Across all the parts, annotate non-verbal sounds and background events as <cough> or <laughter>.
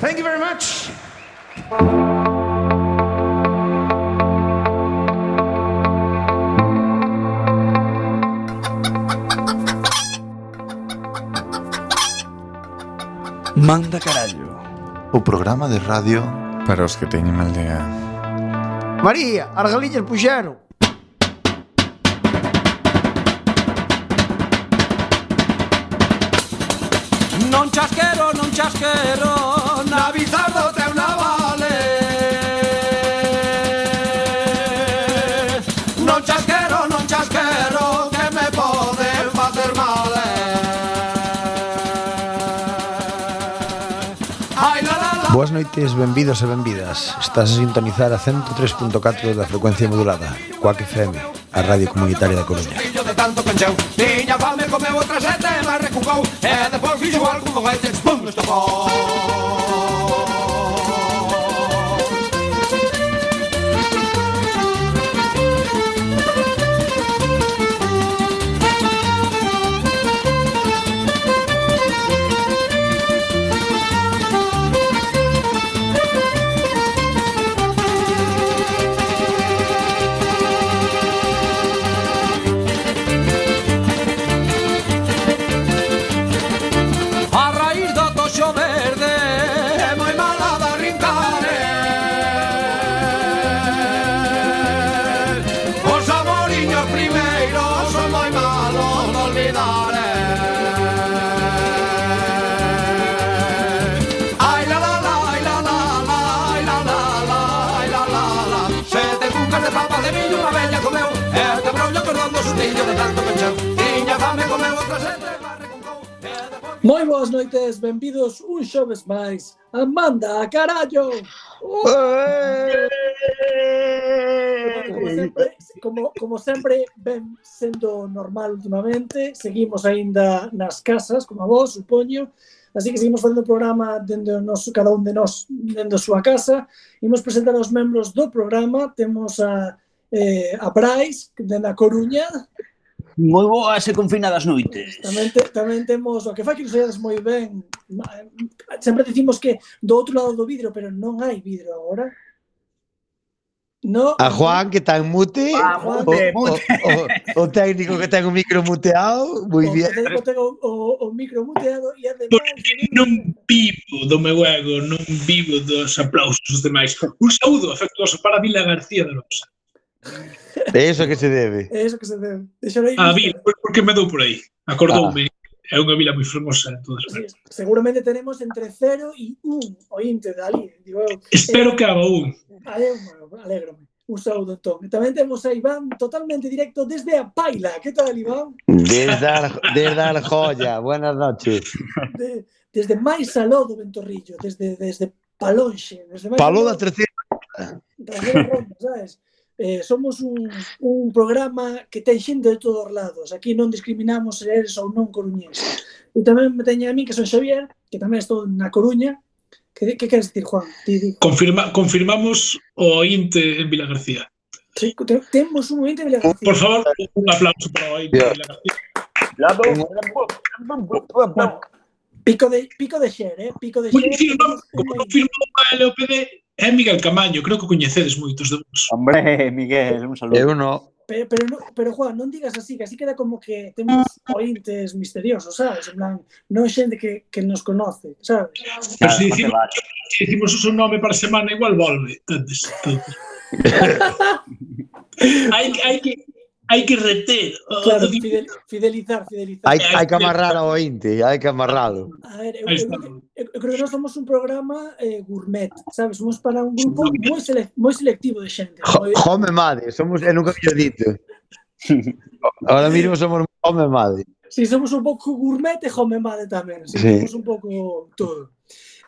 Thank you very much. Manda Carallo. O programa de radio. Para os que teñen mal día. María, as galillas puxeron. Non chasquero, non chasquero. Boas noites, benvidos e benvidas. Estás a sintonizar a 103.4 da frecuencia modulada, Coac FM, a radio comunitaria da Coruña. de tanto pencheu, tiña fame, comeu outra sete, mas recucou, e depois fixo algo con este expum, estopou. Moi boas noites, benvidos un xoves máis a Manda a Carallo! Uh! Como sempre, como, como sempre ben sendo normal últimamente, seguimos aínda nas casas, como a vos, supoño, así que seguimos facendo o programa dende o noso, cada un de nós dende a súa casa. Imos presentar aos membros do programa, temos a eh, a Brais, dende a Coruña, moi boas e confinadas noites. Tamén, te, tamén temos o que fai que nos veas moi ben. Sempre dicimos que do outro lado do vidro, pero non hai vidro agora. No. A Juan que está en mute, ah, Juan o, mute. O, o, o, técnico que ten o micro muteado, moi bien. O ten o, o, micro muteado e ademais... Porque non vivo do meu ego, non vivo dos aplausos demais. Un saúdo afectuoso para Vila García de Rosa. É iso que se debe. É iso que se debe. Deixarei a vila, por porque me dou por aí. Acordoume. Ah. É unha vila moi fermosa. Todas sí, seguramente tenemos entre 0 e 1 o inte de ali. Digo, eu, Espero eh, que haga un. Alégrome. Un saúdo, entón. E tamén temos a Iván totalmente directo desde a Paila. Que tal, Iván? Desde, a, desde Arjoya. Buenas noches. De, desde máis aló do Ventorrillo. Desde, desde Palonxe. Desde Paló da terceira. Da terceira ronda, sabes? Eh, somos un, un programa que ten xente de todos os lados. Aquí non discriminamos se eres ou non coruñés. E tamén me teña a mí, que son Xavier, que tamén estou na Coruña. Que, que queres dicir, Juan? Ti. Confirma, confirmamos o ointe en Vila García. Sí, te, temos un momento de Por favor, un aplauso para o ointe en Vila García. Pico de, pico de xer, eh? Pico de xer. Como ointe. confirmou a LOPD, É Miguel Camaño, creo que coñecedes moitos de vos. Hombre, <laughs> Miguel, un saludo. Eu no. Pero, pero, no, pero Juan, non digas así, que así queda como que temos ointes misteriosos, sabes? En plan, non xente que, que nos conoce, sabes? Pero claro, se dicimos, se dicimos o seu nome para semana, igual volve. Entendes? hai, <laughs> hai, que, hai que reter. Claro, o, <laughs> fidel, fidelizar, fidelizar. Hai, hai que amarrar ao ointe, hai que amarralo. A ver, eu, eu, eu, eu creo que nós somos un programa eh, gourmet, sabes? Somos para un grupo moi, sele, moi selectivo de xente. Moi... Home madre, somos, eu nunca me dito. Ahora mismo somos home madre. Si, sí, somos un pouco gourmet e home madre tamén. Si, sí, sí. somos un pouco todo.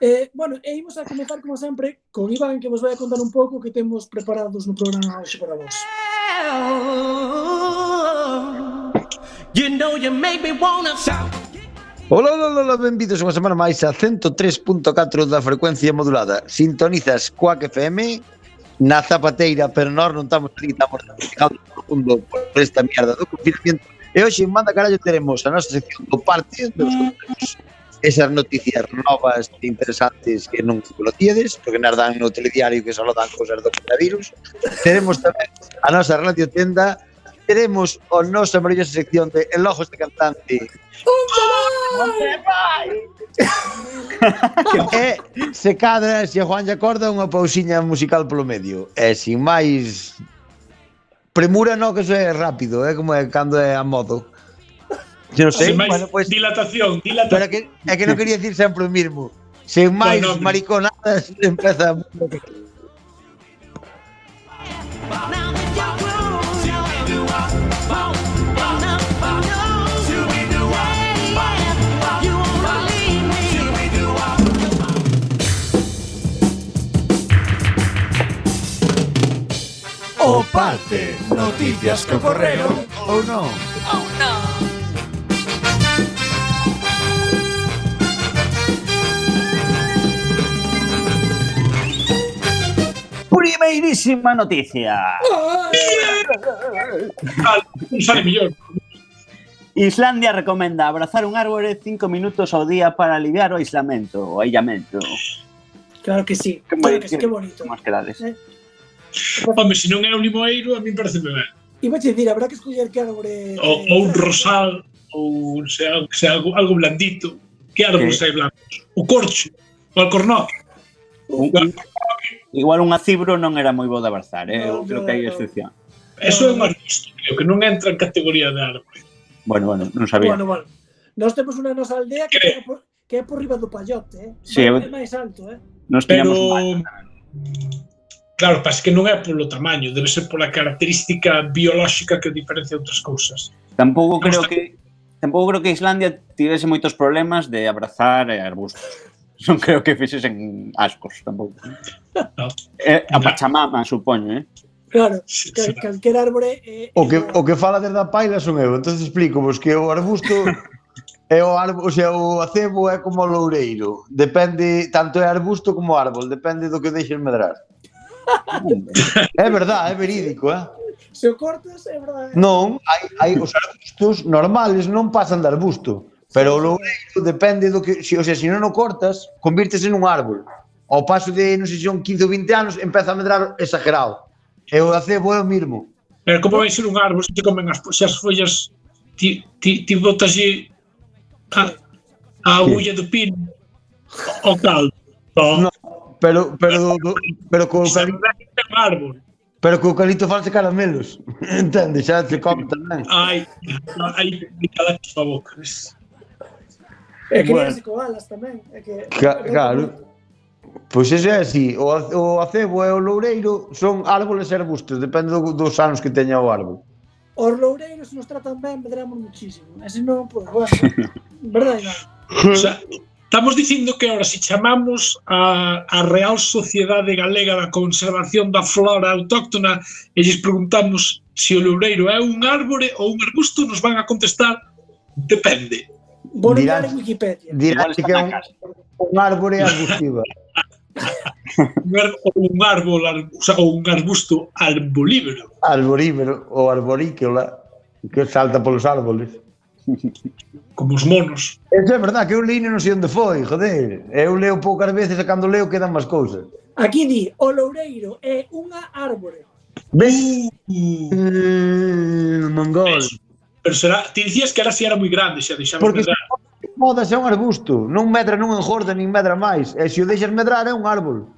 Eh, bueno, e imos a comenzar, como sempre, con Iván, que vos vai a contar un pouco que temos preparados no programa hoxe para vos. You know you make me wanna shout. Hola, hola, hola, benvidos unha semana máis a 103.4 da frecuencia modulada. Sintonizas Quack FM na Zapateira, pero nós non estamos aquí, estamos dedicados por mundo por esta mierda do confinamiento. E hoxe en Manda Carallo teremos a nosa sección do parte dos conteúdos esas noticias novas e interesantes que non conocíades, porque nas dan no telediario que só dan cosas do coronavirus. Teremos tamén a nosa radio tenda, teremos a nosa maravillosa sección de Elogos de Cantante. e se cadra, se a Juan lle acorda unha pausiña musical polo medio. E sin máis premura no que eso é rápido, é eh? como é cando é a modo. Yo máis bueno, pues, dilatación, pero é dilatación. que, é que non quería decir sempre o mismo. Sen máis No, no, mariconadas, <laughs> empeza O parte Noticias que ocorreron ou non Primeirísima noticia. Non sale mellor. Islandia recomenda abrazar un árbore cinco minutos ao día para aliviar o aislamiento, o aillamento. Claro que sí. Que Claro que sí, que bonito. Como as quedades. Eh. Home, se non é un limoeiro, a mí parece ben. Iba a decir, habrá que escoller que árbore... Ou un rosal, ou que sea algo, algo blandito. Que árbol sei blancos? O corcho, o. Un, un, Igual unha cibro non era moi boa de abrazar, eh? No, eu creo que hai excepción. Eso é un arbusto, creo que non entra en categoría de árbore. Bueno, bueno, non sabía. Bueno, bueno. Nós temos unha nosa aldea que, que, por, que é por riba do Payote, eh? Sí, é máis alto, eh? Nos Pero... Mal. Mm, claro, pasa que non é polo tamaño, debe ser pola característica biolóxica que o diferencia outras cousas. Tampouco creo que tampouco creo que Islandia tivese moitos problemas de abrazar arbustos non creo que fixesen ascos tampouco. No. Eh, a Pachamama, supoño, eh? Claro, cal, calquer árbore... Eh, o, que, o que fala desde a paila son eu, entón explico vos que o arbusto é o árbol, o sea, o acebo é como o loureiro, depende, tanto é arbusto como árbol, depende do que deixes medrar. é verdade, é verídico, eh? Se o cortas, é verdade. Non, hai, hai os arbustos normales non pasan de arbusto. Pero o loureiro depende do que... Se, o sea, se non o cortas, convírtese nun árbol. Ao paso de, non sei se son 15 ou 20 anos, empeza a medrar exagerado. E o acebo é o mismo. Pero como vai ser un árbol se te comen as, se as follas ti, ti, ti botas a, a agulla do pino ao caldo. No, pero, pero, pero, pero co eucalipto... un árbol. Pero co eucalipto false caramelos. <laughs> Entende? Xa se come tamén. Ai, ai, cada que boca. E que bueno. coalas tamén. É que, Ca claro. Pois ese é así, o, o acebo e o loureiro son árboles e arbustos, depende do, dos anos que teña o árbol. Os loureiros se nos tratan ben, medramos muchísimo. E se non, pois, pues, bueno, <laughs> verdade, non? O sea, estamos dicindo que ahora se si chamamos a, a Real Sociedade Galega da Conservación da Flora Autóctona e lles preguntamos se o loureiro é un árbore ou un arbusto, nos van a contestar depende. Vou ligar en Wikipedia. Dirás que é un, un árbore arbustiva. un árbol, o sea, un arbusto arbolíbero. Arbolívoro ou arborícola que salta polos árboles. Como os monos. Eso é verdad, que eu leí non sei onde foi, joder. Eu leo poucas veces e cando leo quedan máis cousas. Aquí di, o loureiro é unha árbore. Ves? Uh, mongol. Pero será, ti dicías que era si era moi grande, xa deixamos Porque de podas é un arbusto, non medra, non engorda, nin medra máis. E se o deixas medrar é un árbol.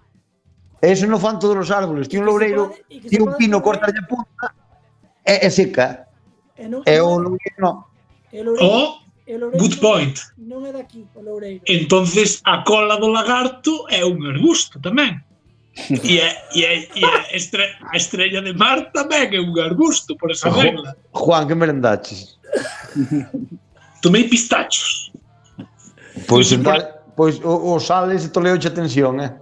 E eso non fan todos os árboles. Ti un loureiro, ti un pino, corta a punta, é, e seca. E non, é loureiro, non. O, good point. Non é daqui, o loureiro. Entonces, a cola do lagarto é un arbusto tamén. <laughs> E, é, e, é, e é estre, a estrella de mar tamén é un arbusto, por esa regla. Juan, que merendaches? Tomei pistachos. Pois, vale, pois o, o Sales toleo che tensión, eh?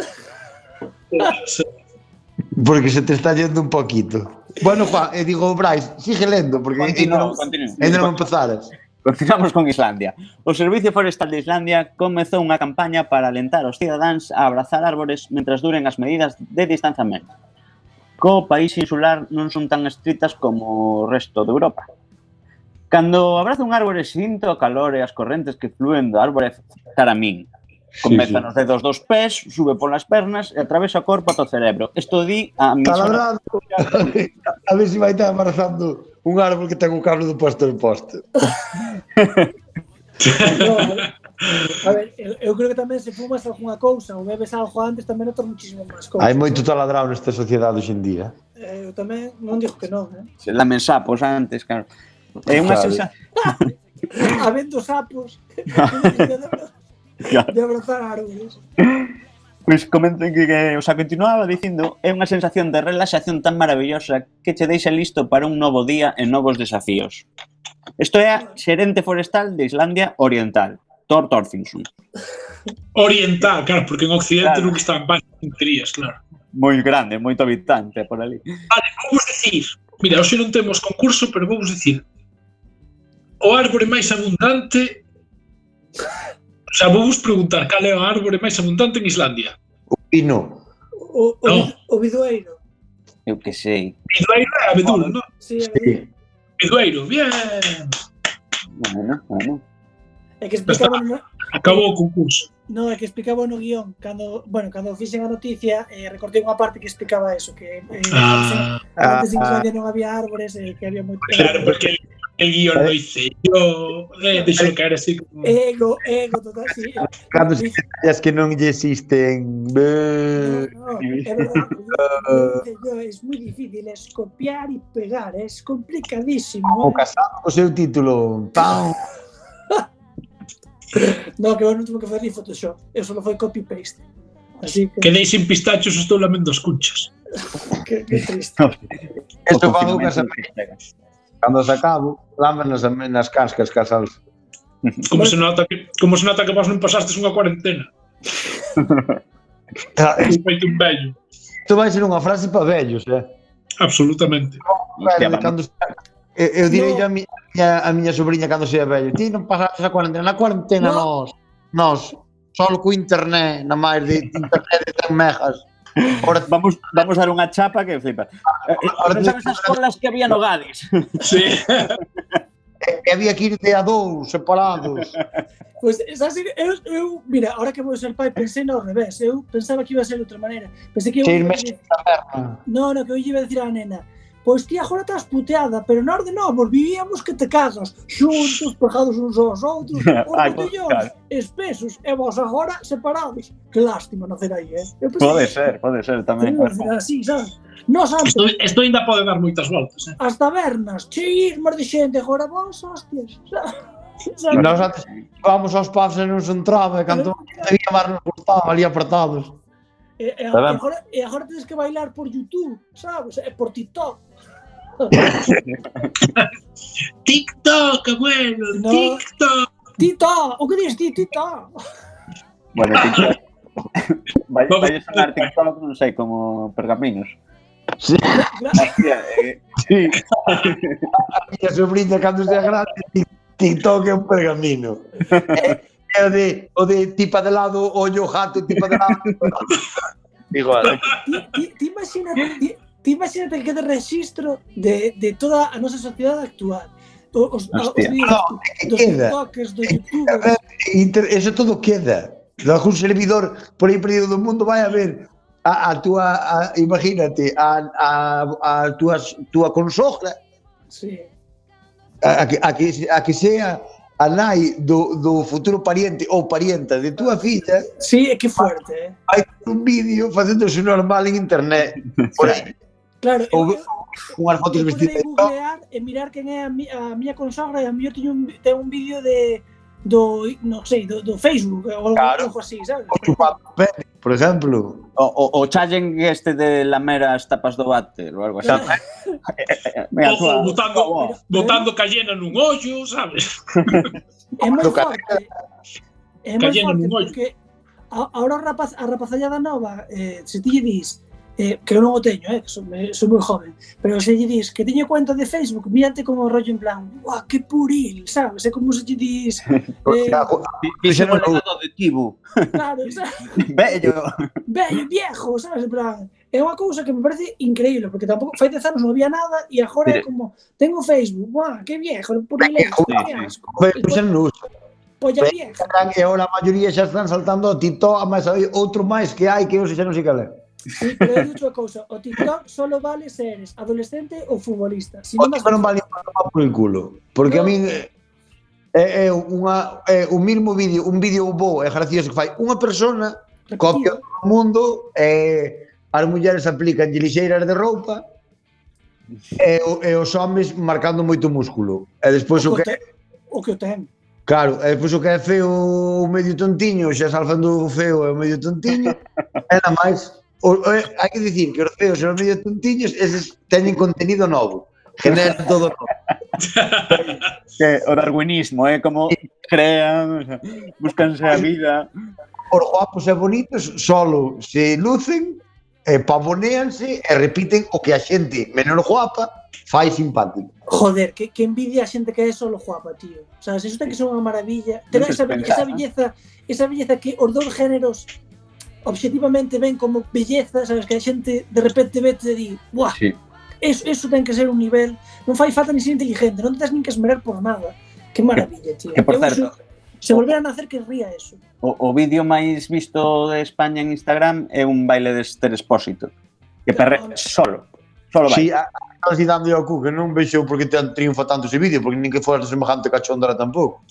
Porque se te está yendo un poquito. Bueno, Juan, e digo, Brais, sigue lendo, porque continúo, ainda non empezaras. Continuamos con Islandia. O Servicio Forestal de Islandia comezou unha campaña para alentar os cidadáns a abrazar árbores mentras duren as medidas de distanciamento. Co país insular non son tan estritas como o resto de Europa Cando abrazo un árbore sinto a calor e as correntes que fluen do árbore cara a min. Comeza sí, sí. nos dedos dos pés, sube polas pernas e atravesa o corpo ata o cerebro. Isto di a mi... Taladrando! <laughs> a ver se si vai estar abrazando un árbol que ten o cable do posto en posto. no, <laughs> a ver, eu creo que tamén se fumas algunha cousa ou bebes algo antes tamén notas muchísimo máis cousas. Hai moito taladrado nesta sociedade hoxe en día. Eh, eu tamén non digo que non, eh. Se lamen sapos antes, claro. É unha claro. sensación. <laughs> Habendo sapos, de abrazar árboles. Pois comenten que, que, o sea, continuaba dicindo, é unha sensación de relaxación tan maravillosa que che deixa listo para un novo día e novos desafíos. Isto é a xerente forestal de Islandia Oriental, Thor Thorfinson. Oriental, claro, porque en Occidente claro. nunca están máis tonterías, claro. Moi grande, moito habitante por ali. Vale, vamos decir, mira, hoxe non temos concurso, pero vamos decir, o árbore máis abundante O sea, vou vos preguntar cal é a árbore máis abundante en Islandia. O pino. O, o, no. o bidueiro. Eu que sei. Bidueiro é a bedula, non? Sí, sí. Bidueiro, bien. Bueno, bueno. É que explicaban... Acabou o concurso. No, é que explicaba no guión cando, bueno, cando fixen a noticia eh, recortei unha parte que explicaba eso que eh, ah, antes ah, en ah, non había árbores e eh, que había moito Claro, porque el, guión lo hice yo eh, deixo caer así como Ego, ego, total, sí. Cando se callas que non lle existen No, no, é verdad <laughs> yo, moi difícil es copiar e pegar, é complicadísimo O eh. casado co seu título pam no, que eu non tuve que facer ni Photoshop. Eu solo foi copy-paste. Así que... Quedei sin pistachos, estou lamendo as cunchas. <laughs> que, que triste. Isto cando que se Cando se acabo, lámenos nas cascas que. Como se nota que, como se nota que vos non pasastes unha cuarentena. <laughs> Feito un vello. Isto vai ser unha frase para vellos, eh? Absolutamente. Hostia, cando, Eu, eu direi no. a, miña, a miña sobrinha cando sea vello, ti non pasaste a cuarentena, na cuarentena no. nos, nos, solo co internet, na máis de internet de 10 megas. Ora, vamos, vamos dar unha chapa que flipa. Eh, eh, ahora, sabes as colas que había no Gades. Sí. que <laughs> había que ir de a dous separados. Pois, pues, sabes, eu, eu, mira, ahora que vou ser pai, pensei no revés. Eu pensaba que iba a ser de outra maneira. Pensei que eu... Seis meses de... No, no, que eu iba a decir a nena Pois ti agora estás puteada, pero nós de novos vivíamos que te cagas, xuntos, pegados uns aos outros, <laughs> ah, os botellóns claro. espesos, e vos agora separados. Que lástima nacer aí, eh? Eu pensei, pode ser, pode ser tamén. Así, sabes? Nos antes, Isto, esto ainda pode dar moitas voltas, eh? As tabernas, chismas de xente, agora vos, hostias, sabes? Nos antes vamos aos pubs e nos entraba, e cando eh. teníamos nos gustaba ali apertados. E, e, e agora, e agora tens que bailar por YouTube, sabes? E por TikTok. <laughs> TikTok, abuelo, No. TikTok. TikTok! O que dices ti, TikTok? Bueno, TikTok. Vai, vai a sonar TikTok, non sei, como pergaminos. Sí, Hostia, eh, sí. A miña sobrinha cando sea grande ti- TikTok é un pergamino É é o de, o de tipa de lado Ollo tipa de lado <laughs> Igual ti, ti, ti imagínate, ti, ti imagínate que de registro de, de toda a nosa sociedade actual. O- Os, os, os Hostia. vídeos No, dos queda. TikTokers, dos youtubers. Inter, eso todo queda. De algún servidor por aí perdido do mundo vai a ver a, a túa, a, imagínate, a, a, a túa, túa consogra, Sí. a, a, que, a, que, a que sea a nai do, do futuro pariente ou parienta de túa filla Sí, é que fuerte, eh? hai un vídeo facéndose normal en internet <laughs> por aí. Claro, ou, eu, unhas fotos vestidas de googlear e mirar quen é a, mi, a miña consogra e a miña teño un, ten un vídeo de do, non sei, do, do Facebook ou claro. algo así, sabes? O chupar pene, por exemplo. O, o, o challenge este de lamer as tapas do váter ou algo así. <laughs> Me o, o ah, botando, oh, botando cayena nun ollo, sabes? É moi <laughs> forte. É moi forte porque ahora a, rapaz, a rapazallada nova, eh, se ti lle dis, eh, que eu non o teño, eh, que son, son moi joven, pero se lle dis que teño cuenta de Facebook, mírate como rollo en plan, guau, que puril, sabes? É como se lle dis... <laughs> Eh, Fixen un legado de tibu. Claro, sabes? <laughs> Bello. Bello, viejo, sabes? En plan, é unha cousa que me parece increíble, porque tampouco fai 10 anos non había nada e agora é como, tengo Facebook, guau, que viejo, puril, que asco. Fixen un uso. Polla vieja. E a maioría xa están saltando a TikTok, máis outro máis que hai que eu xa non sei cal é. Sí, pero eu dicho cousa, o TikTok solo vale se eres adolescente ou futbolista. Si o non, non vale para por el culo, porque no. a min é, é unha é o mesmo vídeo, un vídeo bo e gracioso que fai unha persona Repetido. copia o mundo e as mulleres aplican lixeiras de roupa e, o, e os homens marcando moito músculo. E despois o, o que te, o que ten. Claro, e despois o que é feo o medio tontiño, xa salfando o feo é o medio tontiño, <laughs> e nada máis o, o, hai que dicir que os feos e os medio tontiños eses teñen contenido novo generan <laughs> todo novo que, o darwinismo é eh? como crean o sea, buscanse a vida os guapos e bonitos solo se lucen e pavoneanse e repiten o que a xente menos guapa fai simpático. Joder, que, que envidia a xente que é solo guapa, tío. Sabes, eso ten que ser unha maravilla. Ten esa, esa belleza, esa belleza que os dous géneros objetivamente ven como belleza, sabes, que a xente de repente vete e di, buah, sí. eso, eso ten que ser un nivel, non fai falta ni ser inteligente, non te tens nin que esmerar por nada. Que maravilla, tío. Que, por Eu certo, se volveran a hacer que ría eso. O, o vídeo máis visto de España en Instagram é un baile de Esther Expósito, que perre solo. Solo baile. Sí, estás dando ao cu que non vexo porque te triunfa tanto ese vídeo, porque nin que fuera semejante cachondra tampouco.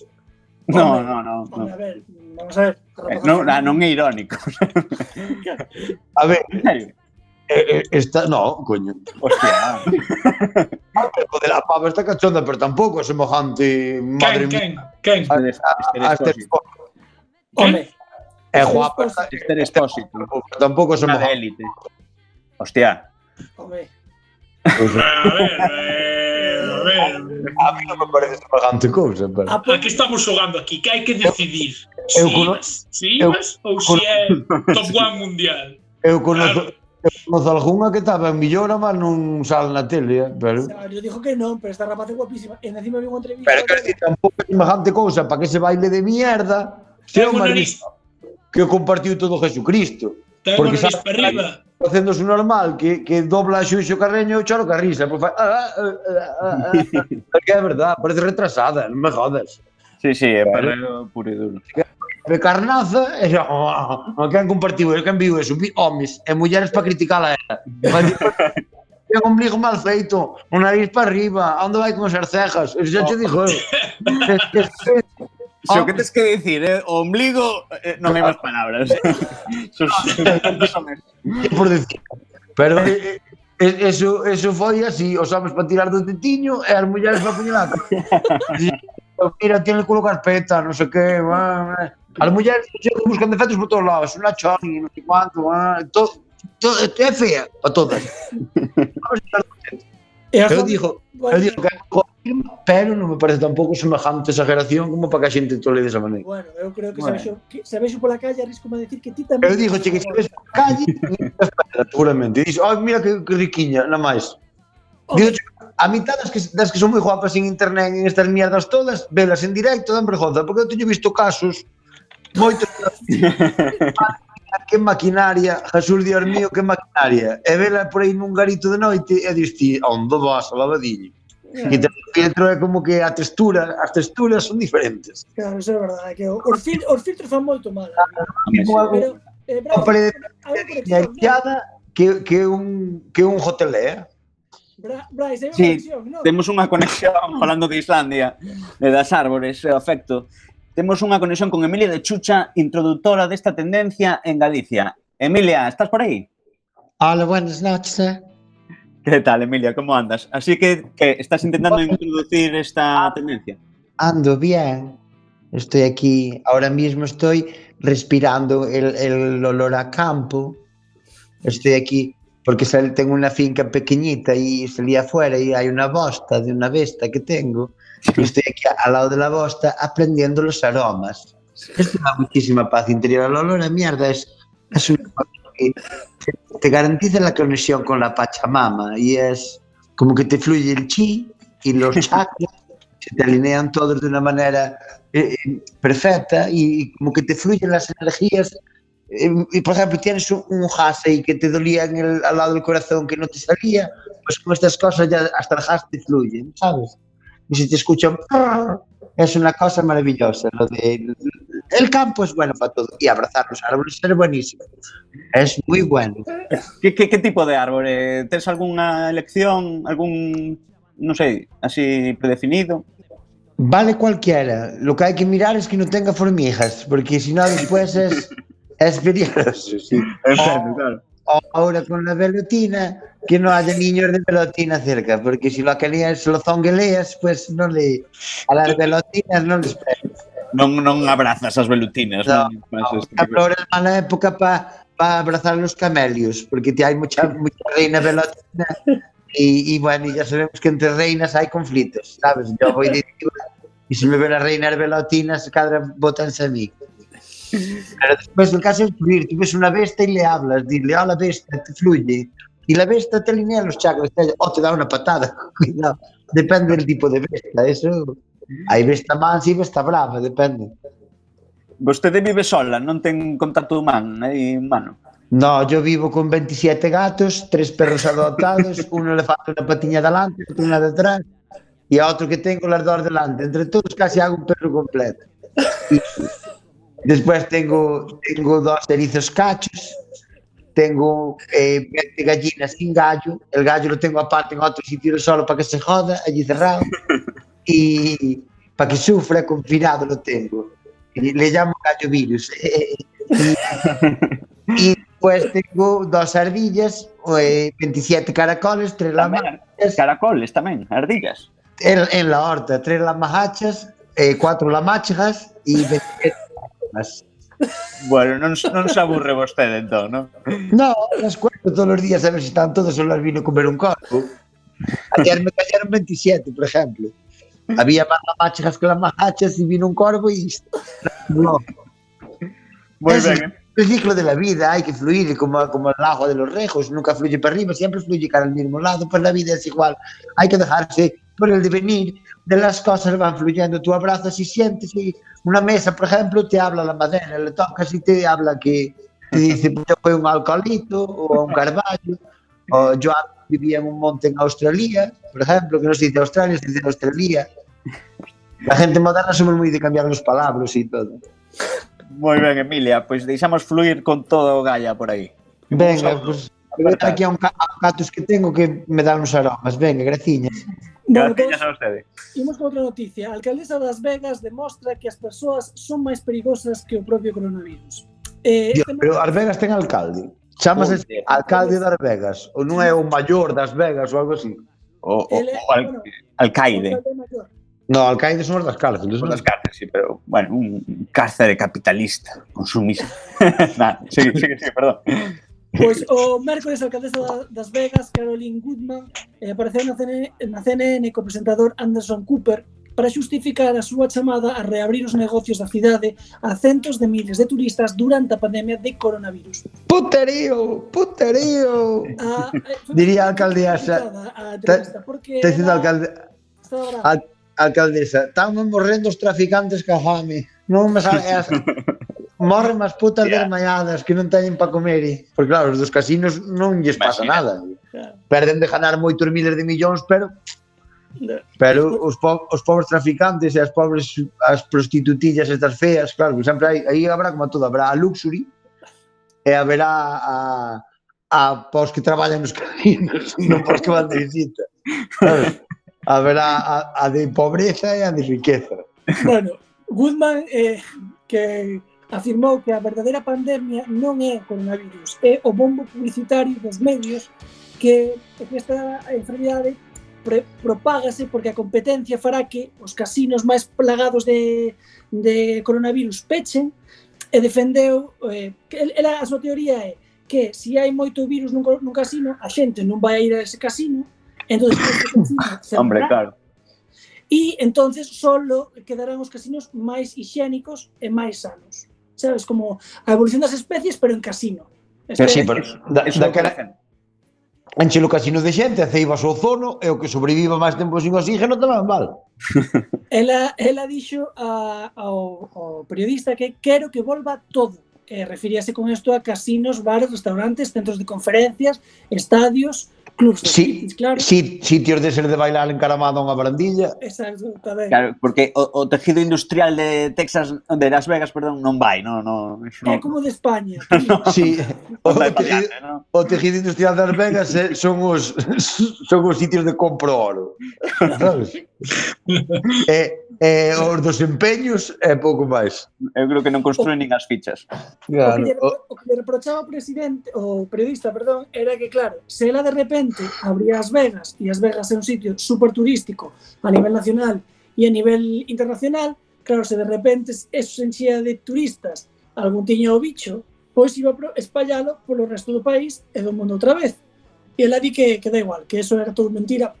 No, no, no. no. Hombre, a ver, vamos a ver. Non, eh, ah, non é irónico. <laughs> a ver, eh, eh, Esta, no, coño. Hostia. <laughs> Ah, o de la pava está cachonda, pero tampouco é semejante. Madre quen, mía. Quen, quen? Ah, a, este expósito. Home. É guapa. Esther expósito. Tampouco é semejante. Hostia. Home. A ver, a ver, a ver. A mí non me parece semejante cousa, pero... Ah, porque estamos xogando aquí, que hai que decidir eu, si cono... si ibas ou si é <laughs> Top One Mundial. Eu conozo... Eu Conoz algunha que estaba en millora, mas non sal na tele, eh? pero... Yo dijo que non, pero esta rapaz é guapísima. En encima vi unha entrevista... Pero que si tampouco é semejante cousa, para que ese baile de mierda... Se é un que o compartiu todo Jesucristo. Ten Porque sabe, para arriba. Facendo su normal, que, que dobla a Xuxo Carreño e choro carrisa. Pues, ah, ah, ah, ah, ah. ah. <laughs> é verdad, parece retrasada, non me jodas. Sí, sí, é parreo puro e duro. De carnaza, e xa, oh, oh, oh que han compartido, que han vivo eso, homes e mulleres para criticala ela. Que un ombligo mal feito, un nariz para arriba, onde vai con as cejas? Xa te oh. dixo eu. <laughs> Que- es que- o que dicir o ombligo, eh, non hai máis palabras. <laughs> <laughs> Por decir. Pero eh, eh, eso, eso foi así, os homens para tirar do tetiño e as mulleres para puñalar. Mira, <laughs> tiene el culo carpeta, non sei que, va, va. As mulleres buscan defectos por todos lados, unha choni, non sei cuánto, va, to, to, é fea para todas. Eu digo, bueno, eu digo que pero non me parece tampouco semejante exageración como para que a xente tole desa maneira. Bueno, eu creo que bueno. se vexo, que, se vexo pola calle arrisco a decir que ti tamén... Eu digo, che, que se vexo pola calle, <laughs> seguramente. E dixo, ai, mira que, que riquiña, na máis. Digo, a mitad das que, das que son moi guapas en internet, en estas mierdas todas, velas en directo dan vergonza, porque eu teño visto casos moitos <laughs> que maquinaria, Jesús Dios mío, que maquinaria. E vela por aí nun garito de noite e dis ti, onde vas a lavadillo? Yeah. E te filtro é como que a textura, as texturas son diferentes. Claro, eso é verdade, que os, fil os filtros fan moito mal. Pero, eh, bravo, a parede que, que un que un hotelé, eh? Bra Bryce, hai unha sí, conexión. Temos unha conexión <laughs> falando de Islandia, de das árbores, o afecto. Temos unha conexión con Emilia de Chucha, introductora desta tendencia en Galicia. Emilia, estás por aí? Hola, buenas noches. eh. Que tal, Emilia? Como andas? Así que, estás intentando introducir esta tendencia. Ando bien. Estoy aquí, ahora mismo estoy respirando el, el olor a campo. Estoy aquí porque sal- tengo una finca pequeñita y salí afuera y hay una bosta de una besta que tengo. Y estoy aquí al lado de la bosta aprendiendo los aromas. Esto da muchísima paz interior. El olor a mierda es, es cosa que te garantiza la conexión con la Pachamama y es como que te fluye el chi y los <laughs> chakras se te alinean todos de una manera eh, eh, perfecta y, como que te fluyen las energías eh, y, por ejemplo, tienes un, un que te dolía en el, al lado del corazón que no te salía, pues con estas cosas ya hasta el gas te fluye, ¿sabes? Y si te escuchan, es una cosa maravillosa. Lo de, el campo es bueno para todo. Y abrazar los árboles es buenísimo. Es muy bueno. Que tipo de árbore? Tes algunha elección, algún, non sei, así predefinido? Vale cualquiera. Lo que hay que mirar es que no tenga formigas, porque si no después es, es peligroso. Sí. Entiendo, claro. ahora con la velotina, que no haya niños de velotina cerca, porque si lo acalías, lo zongueleas, pues no le... A las velotinas no les pegas. Non, non abrazas as velutinas. No, non, no, agora é mala época para pa abrazar os camelios, porque te hai mucha, mucha reina velotina e, e, bueno, ya sabemos que entre reinas hai conflitos, sabes? Yo voy de e se me ven as reinas velotinas, cada botanse a mí. <laughs> Ves el caso es fluir, tú ves una besta y le hablas, dile, hola besta, te fluye. Y la besta te alinea los chakras, o te da una patada, <laughs> cuidado. Depende del tipo de besta, eso. Hai besta mansa e besta brava, depende. Vostede vive sola, non ten contacto humano, eh, humano? No, yo vivo con 27 gatos, tres perros adoptados, <laughs> un elefante una patiña delante, otro una detrás, e outro que tengo las dos delante. Entre todos casi hago un perro completo. Después tengo, tengo dos erizos cachos, tengo eh, 20 gallinas sin gallo, el gallo lo tengo aparte en otro sitio solo para que se joda, allí cerrado, <laughs> y para que sufra, confinado lo tengo. Le llamo gallo virus. <laughs> y, y pues tengo dos ardillas, eh, 27 caracoles, tres Tamén, lamachas, caracoles tamén, ardillas. en, en la horta, tres lamachas, eh, cuatro lamachas y 27 Bueno, non, non se aburre vostede entón, non? No, las cuento todos los días a ver si están todos o las vino a comer un corvo. Ayer me cayeron 27, por ejemplo. Había más lamachas que lamachas y vino un corvo y... No. Moi Es ben, el ciclo de la vida, hay que fluir como, como el agua de los rejos, nunca fluye para arriba, siempre fluye para el mismo lado, pues la vida es igual, hay que dejarse por el devenir de las cosas van fluyendo, tú abrazas y sientes y una mesa, por ejemplo, te habla la madera, le tocas y te habla que te dice, pues fue un alcoholito o un <laughs> carvalho, o yo vivía en un monte en Australia, por ejemplo, que no se dice Australia, se dice Australia. La gente moderna somos muy de cambiar los palabras y todo. Moi ben, Emilia, pois deixamos fluir con todo Gaia por aí. Venga, pues Vou aquí a un ca a que tengo que me dan uns aromas. Venga, graciñas. Bueno, graciñas a vostede. Imos con outra noticia. A alcaldesa das Vegas demostra que as persoas son máis perigosas que o propio coronavirus. Eh, Dios, este pero as Vegas ten alcalde. Chamase Ponte, alcalde das Vegas. Ou non é o maior das Vegas ou algo así. O, o, o al, bueno, alcaide. No, alcaide son os das cárceles. Son das cárceles, sí, pero, bueno, un cárcere capitalista, consumista. <laughs> nah, sigue, sigue, sigue, perdón. Pois o mércores alcaldesa das Vegas, Caroline Goodman, eh, apareceu na CNN, na CNN co presentador Anderson Cooper para xustificar a súa chamada a reabrir os negocios da cidade a centos de miles de turistas durante a pandemia de coronavirus. Puterío, puterío. A, eh, <laughs> Diría a alcaldesa. A entrevista, porque te, dicindo era, alcalde, al, alcaldesa, estamos morrendo os traficantes que a fame. Non me sabe <laughs> esa morren as putas yeah. desmaiadas que non teñen para comer. E... Porque claro, os dos casinos non lles pasa nada. Claro. Perden de ganar moitos miles de millóns, pero Pero os, po os pobres traficantes e as pobres as prostitutillas estas feas, claro, sempre hai, aí habrá como todo, habrá a luxury e haberá a, a, a pós que traballan nos <laughs> casinos, non pos que van de visita. Claro, haberá a, a de pobreza e a de riqueza. Bueno, Goodman, eh, que afirmou que a verdadeira pandemia non é o coronavirus, é o bombo publicitario dos medios que, que esta enfermidade pre, propágase porque a competencia fará que os casinos máis plagados de, de coronavirus pechen e defendeu eh, que, ela, a súa teoría é que se hai moito virus nun, nun casino a xente non vai a ir a ese casino entón <coughs> ese casino cerrará, Hombre, claro. e entonces solo quedarán os casinos máis higiénicos e máis sanos sabes? Como a evolución das especies, pero en casino. Pero sí, pero da, daquela, o casino de xente, aceibas o ozono e o que sobreviva máis tempo sin oxígeno tamén mal. <laughs> ela, ela dixo a, ao, ao periodista que quero que volva todo. E referíase con isto a casinos, bares, restaurantes, centros de conferencias, estadios, clubs sí, fitness, claro. Sí, sitios de ser de bailar encaramado a unha barandilla. Exacto, tamén. Claro, porque o, o tejido industrial de Texas, de Las Vegas, perdón, non vai, non, non. non. É como de España. <laughs> no, sí, o, o, tejido, no. o tejido industrial de Las Vegas eh, son os <laughs> son os sitios de compro oro. Sabes? <laughs> eh, eh, os desempeños e eh, pouco máis. Eu creo que non construen nin as fichas. Claro. O, que lle, o que lle reprochaba o presidente, o periodista, perdón, era que claro, se ela de repente abría as Vegas, e as Vegas é un sitio super turístico a nivel nacional e a nivel internacional, claro, se de repente eso se enchía de turistas, algún tiña o bicho, pois iba a espallalo polo resto do país e do mundo outra vez. E ela di que, que da igual, que eso era todo mentira,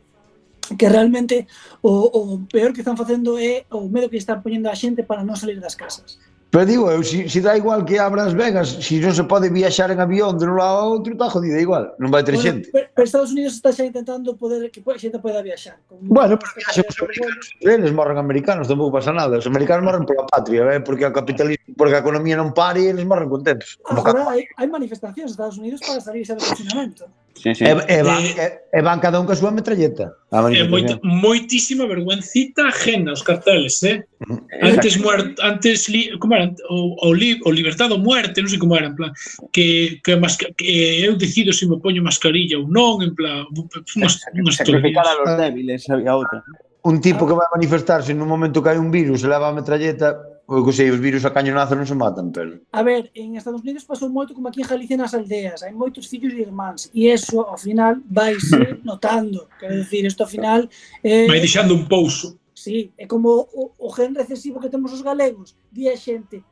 que realmente o, o peor que están facendo é o medo que están poñendo a xente para non salir das casas. Pero digo, eu, si, si dá igual que abra as Vegas, se si non se pode viaxar en avión de un lado a outro, está jodida igual, non vai ter bueno, xente. Pero, pero Estados Unidos está xa intentando poder que a xente poda viaxar. Con bueno, pero viaxan os americanos, eles morren americanos, tampouco pasa nada. Os americanos morren pola patria, eh? porque o capitalismo, porque a economía non pare, e eles morren contentos. Ah, Agora, hai, hai manifestacións en Estados Unidos para salir xa do funcionamento. Sí, sí. E, e, van, eh, e, e van cada un coa súa metralleta. É moita, moitísima vergüencita ajena os carteles, eh? Antes muerto, antes li, como era, o, o, li, o libertado muerte, non sei como era, en plan, que, que, masca, que eu decido se me poño mascarilla ou non, en plan, unhas unhas Sacrificar a los débiles, había outra. Un tipo que vai manifestarse nun momento que hai un virus e leva a metralleta, O que sei, os virus a cañonazo non se matan, pero... A ver, en Estados Unidos pasou moito como aquí en Galicia nas aldeas, hai moitos fillos e irmáns, e eso, ao final, vaise <laughs> notando, quero dicir, isto ao final... Eh, vai deixando un pouso. Sí, é como o, o gen recesivo que temos os galegos, di a xente,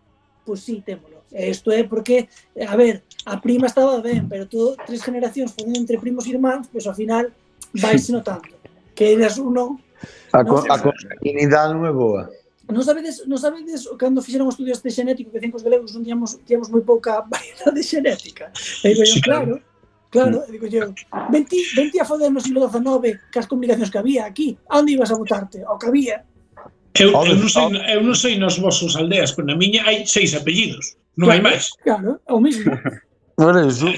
pois sí, témolo. Isto é porque, a ver, a prima estaba ben, pero todo, tres generacións foron entre primos e irmáns, pois ao final vai se <laughs> notando. Que eras uno... A, non, a, a, a, a, a, a, a, a, a, Non sabedes, non sabedes cando fixeron o estudio este xenético que dicen que os galegos non tiamos, tiamos moi pouca <laughs> variedade xenética. E digo, sí, claro, claro, e mm. digo yo, venti, venti a foder no siglo XIX cas comunicacións que había aquí, a onde ibas a votarte? O que había. Eu, eu, non sei, eu non sei nos vosos aldeas, pero na miña hai seis apellidos, non claro, hai máis. Claro, é o mesmo. Ora, iso...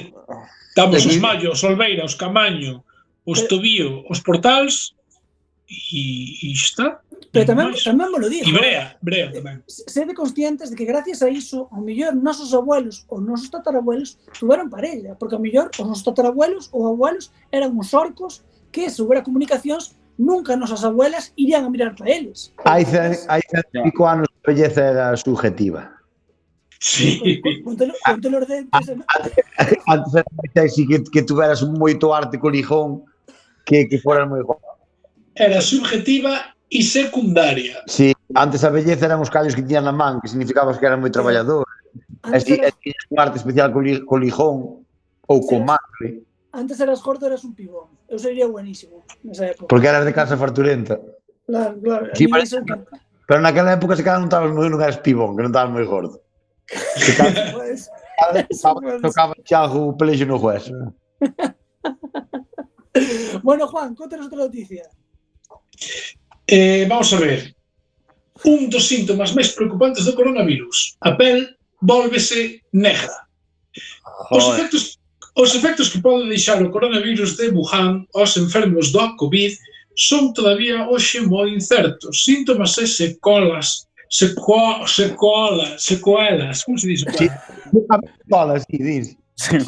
Estamos os Mallo, os Olveira, os Camaño, os eh. Tobío, os Portals, e, e está. Pero tamén, tamén me lo digo. E eh. Brea, Brea tamén. Sede conscientes de que gracias a iso, o mellor nosos abuelos ou nosos tatarabuelos tuveron parella, porque o mellor os nosos tatarabuelos ou abuelos eran uns orcos que se houbera comunicacións nunca nosas abuelas irían a mirar para eles. Hai, hai cinco anos a belleza era subjetiva. Sí. Ponte los dentes. Antes era si que, que tuveras moito arte co lijón que, que fueras moi guapo. Era subjetiva e secundaria. Sí, antes a belleza eran os callos que tiñan na man, que significaba que eran moi traballador. Antes e eras... tiñas un arte especial co, li, co lijón ou co matre. Antes eras gordo, eras un pibón. Eu sería buenísimo nesa época. Porque eras de casa farturenta. Claro, claro. Sí, parece, que... pero naquela época se cada non estabas moi, non eras pibón, que non estabas moi gordo. <laughs> Se cada, pues, cada, tocaba Thiago o pelexo no hueso. <laughs> bueno, Juan, contanos outra noticia. Eh, vamos a ver. Un dos síntomas máis preocupantes do coronavirus. A pel volvese negra. Os efectos, os efectos que pode deixar o coronavirus de Wuhan aos enfermos do COVID son todavía hoxe moi incertos. Síntomas e secolas seco, secola, secuelas, como se dice? Sí. Secolas, sí, dis. Se,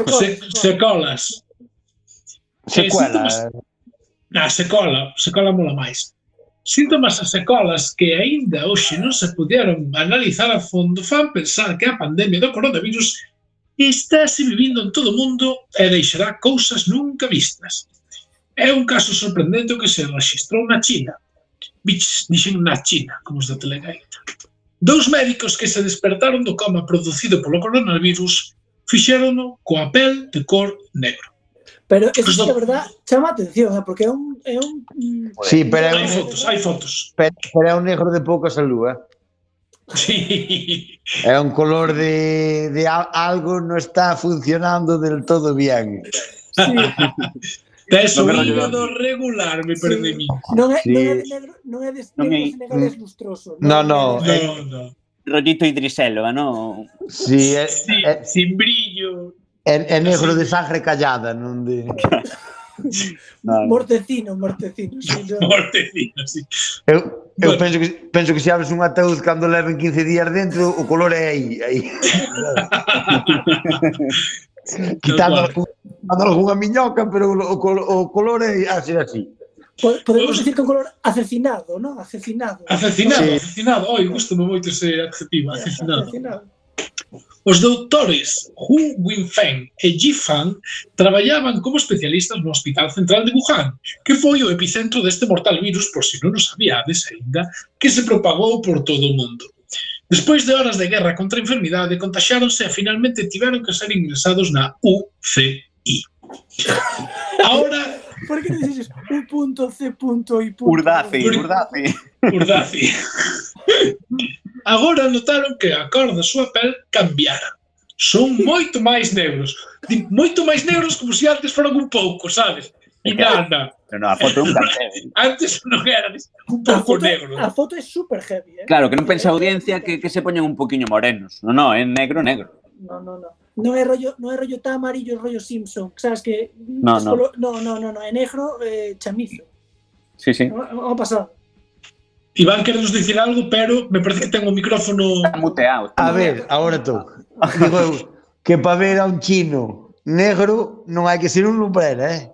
secolas. Secuela. Eh, síntomas... Ah, secola, secola mola máis. Síntomas e secolas que aínda hoxe non se puderon analizar a fondo fan pensar que a pandemia do coronavirus está se vivindo en todo o mundo e deixará cousas nunca vistas. É un caso sorprendente que se registrou na China. Bich, dixen na China, como os da telegaita. Dous médicos que se despertaron do coma producido polo coronavirus fixérono coa pel de cor negro. Pero eso Pues sí no. que a verdad chama a atención, eh, porque é un, é un mm, Sí, pero Hai un, fotos, hai fotos. pero, pero é un negro de pouca salud, eh? Sí. É un color de, de al- algo non está funcionando del todo bien. sí, Tes Non rollo hígado regular, me Sí. parece a mí. non é, Sí. non é de negro, non é de Non negro é- senegales lustroso. No, no, de- No, no. rollito Idriselo, ¿no? Sí, é, Sí, é, sin brillo. É, é negro de sangre callada, non de... <laughs> Vale. Mortecino, mortecino. Sí, no. <laughs> mortecino, sí. Eu, eu bueno. penso, que, penso que se abres un ataúd cando leven 15 días dentro, o color é aí. aí. <laughs> Quitando, algún, quitando alguna miñoca, pero o, o, o color é así, así. Podemos decir que un color asesinado, ¿no? Asesinado. Asesinado, sí. asesinado. Oi, gusto moito ese adjetivo, asesinado. asesinado. Os doutores Hu Winfeng e Ji Fan traballaban como especialistas no Hospital Central de Wuhan, que foi o epicentro deste mortal virus, por si non o sabíades aínda, que se propagou por todo o mundo. Despois de horas de guerra contra a enfermidade, contaxáronse e finalmente tiveron que ser ingresados na UCI. Ahora Por que dices un punto C punto y punto? Urdaci, Urdaci. Urdaci. Agora notaron que a cor da súa pel cambiara. Son moito máis negros. Moito máis negros como se antes foran un pouco, sabes? E nada. Pero no, a foto é un cartel. Antes non era un pouco negro. A foto é super heavy, eh? Claro, que non pensa a audiencia que, que se poñen un poquinho morenos. No, no, é negro, negro. No, no, no. No es rollo, no es rollo tan amarillo, es rollo Simpson. ¿Sabes que No, no. color- no, no, no, no, es negro, eh, chamizo. Sí, sí. Vamos a pasar. Iván quere nos dicir algo, pero me parece que ten o micrófono... Está muteado. está A muteado. ver, agora tú. Digo que para ver a un chino negro non hai que ser un lumbrera, eh?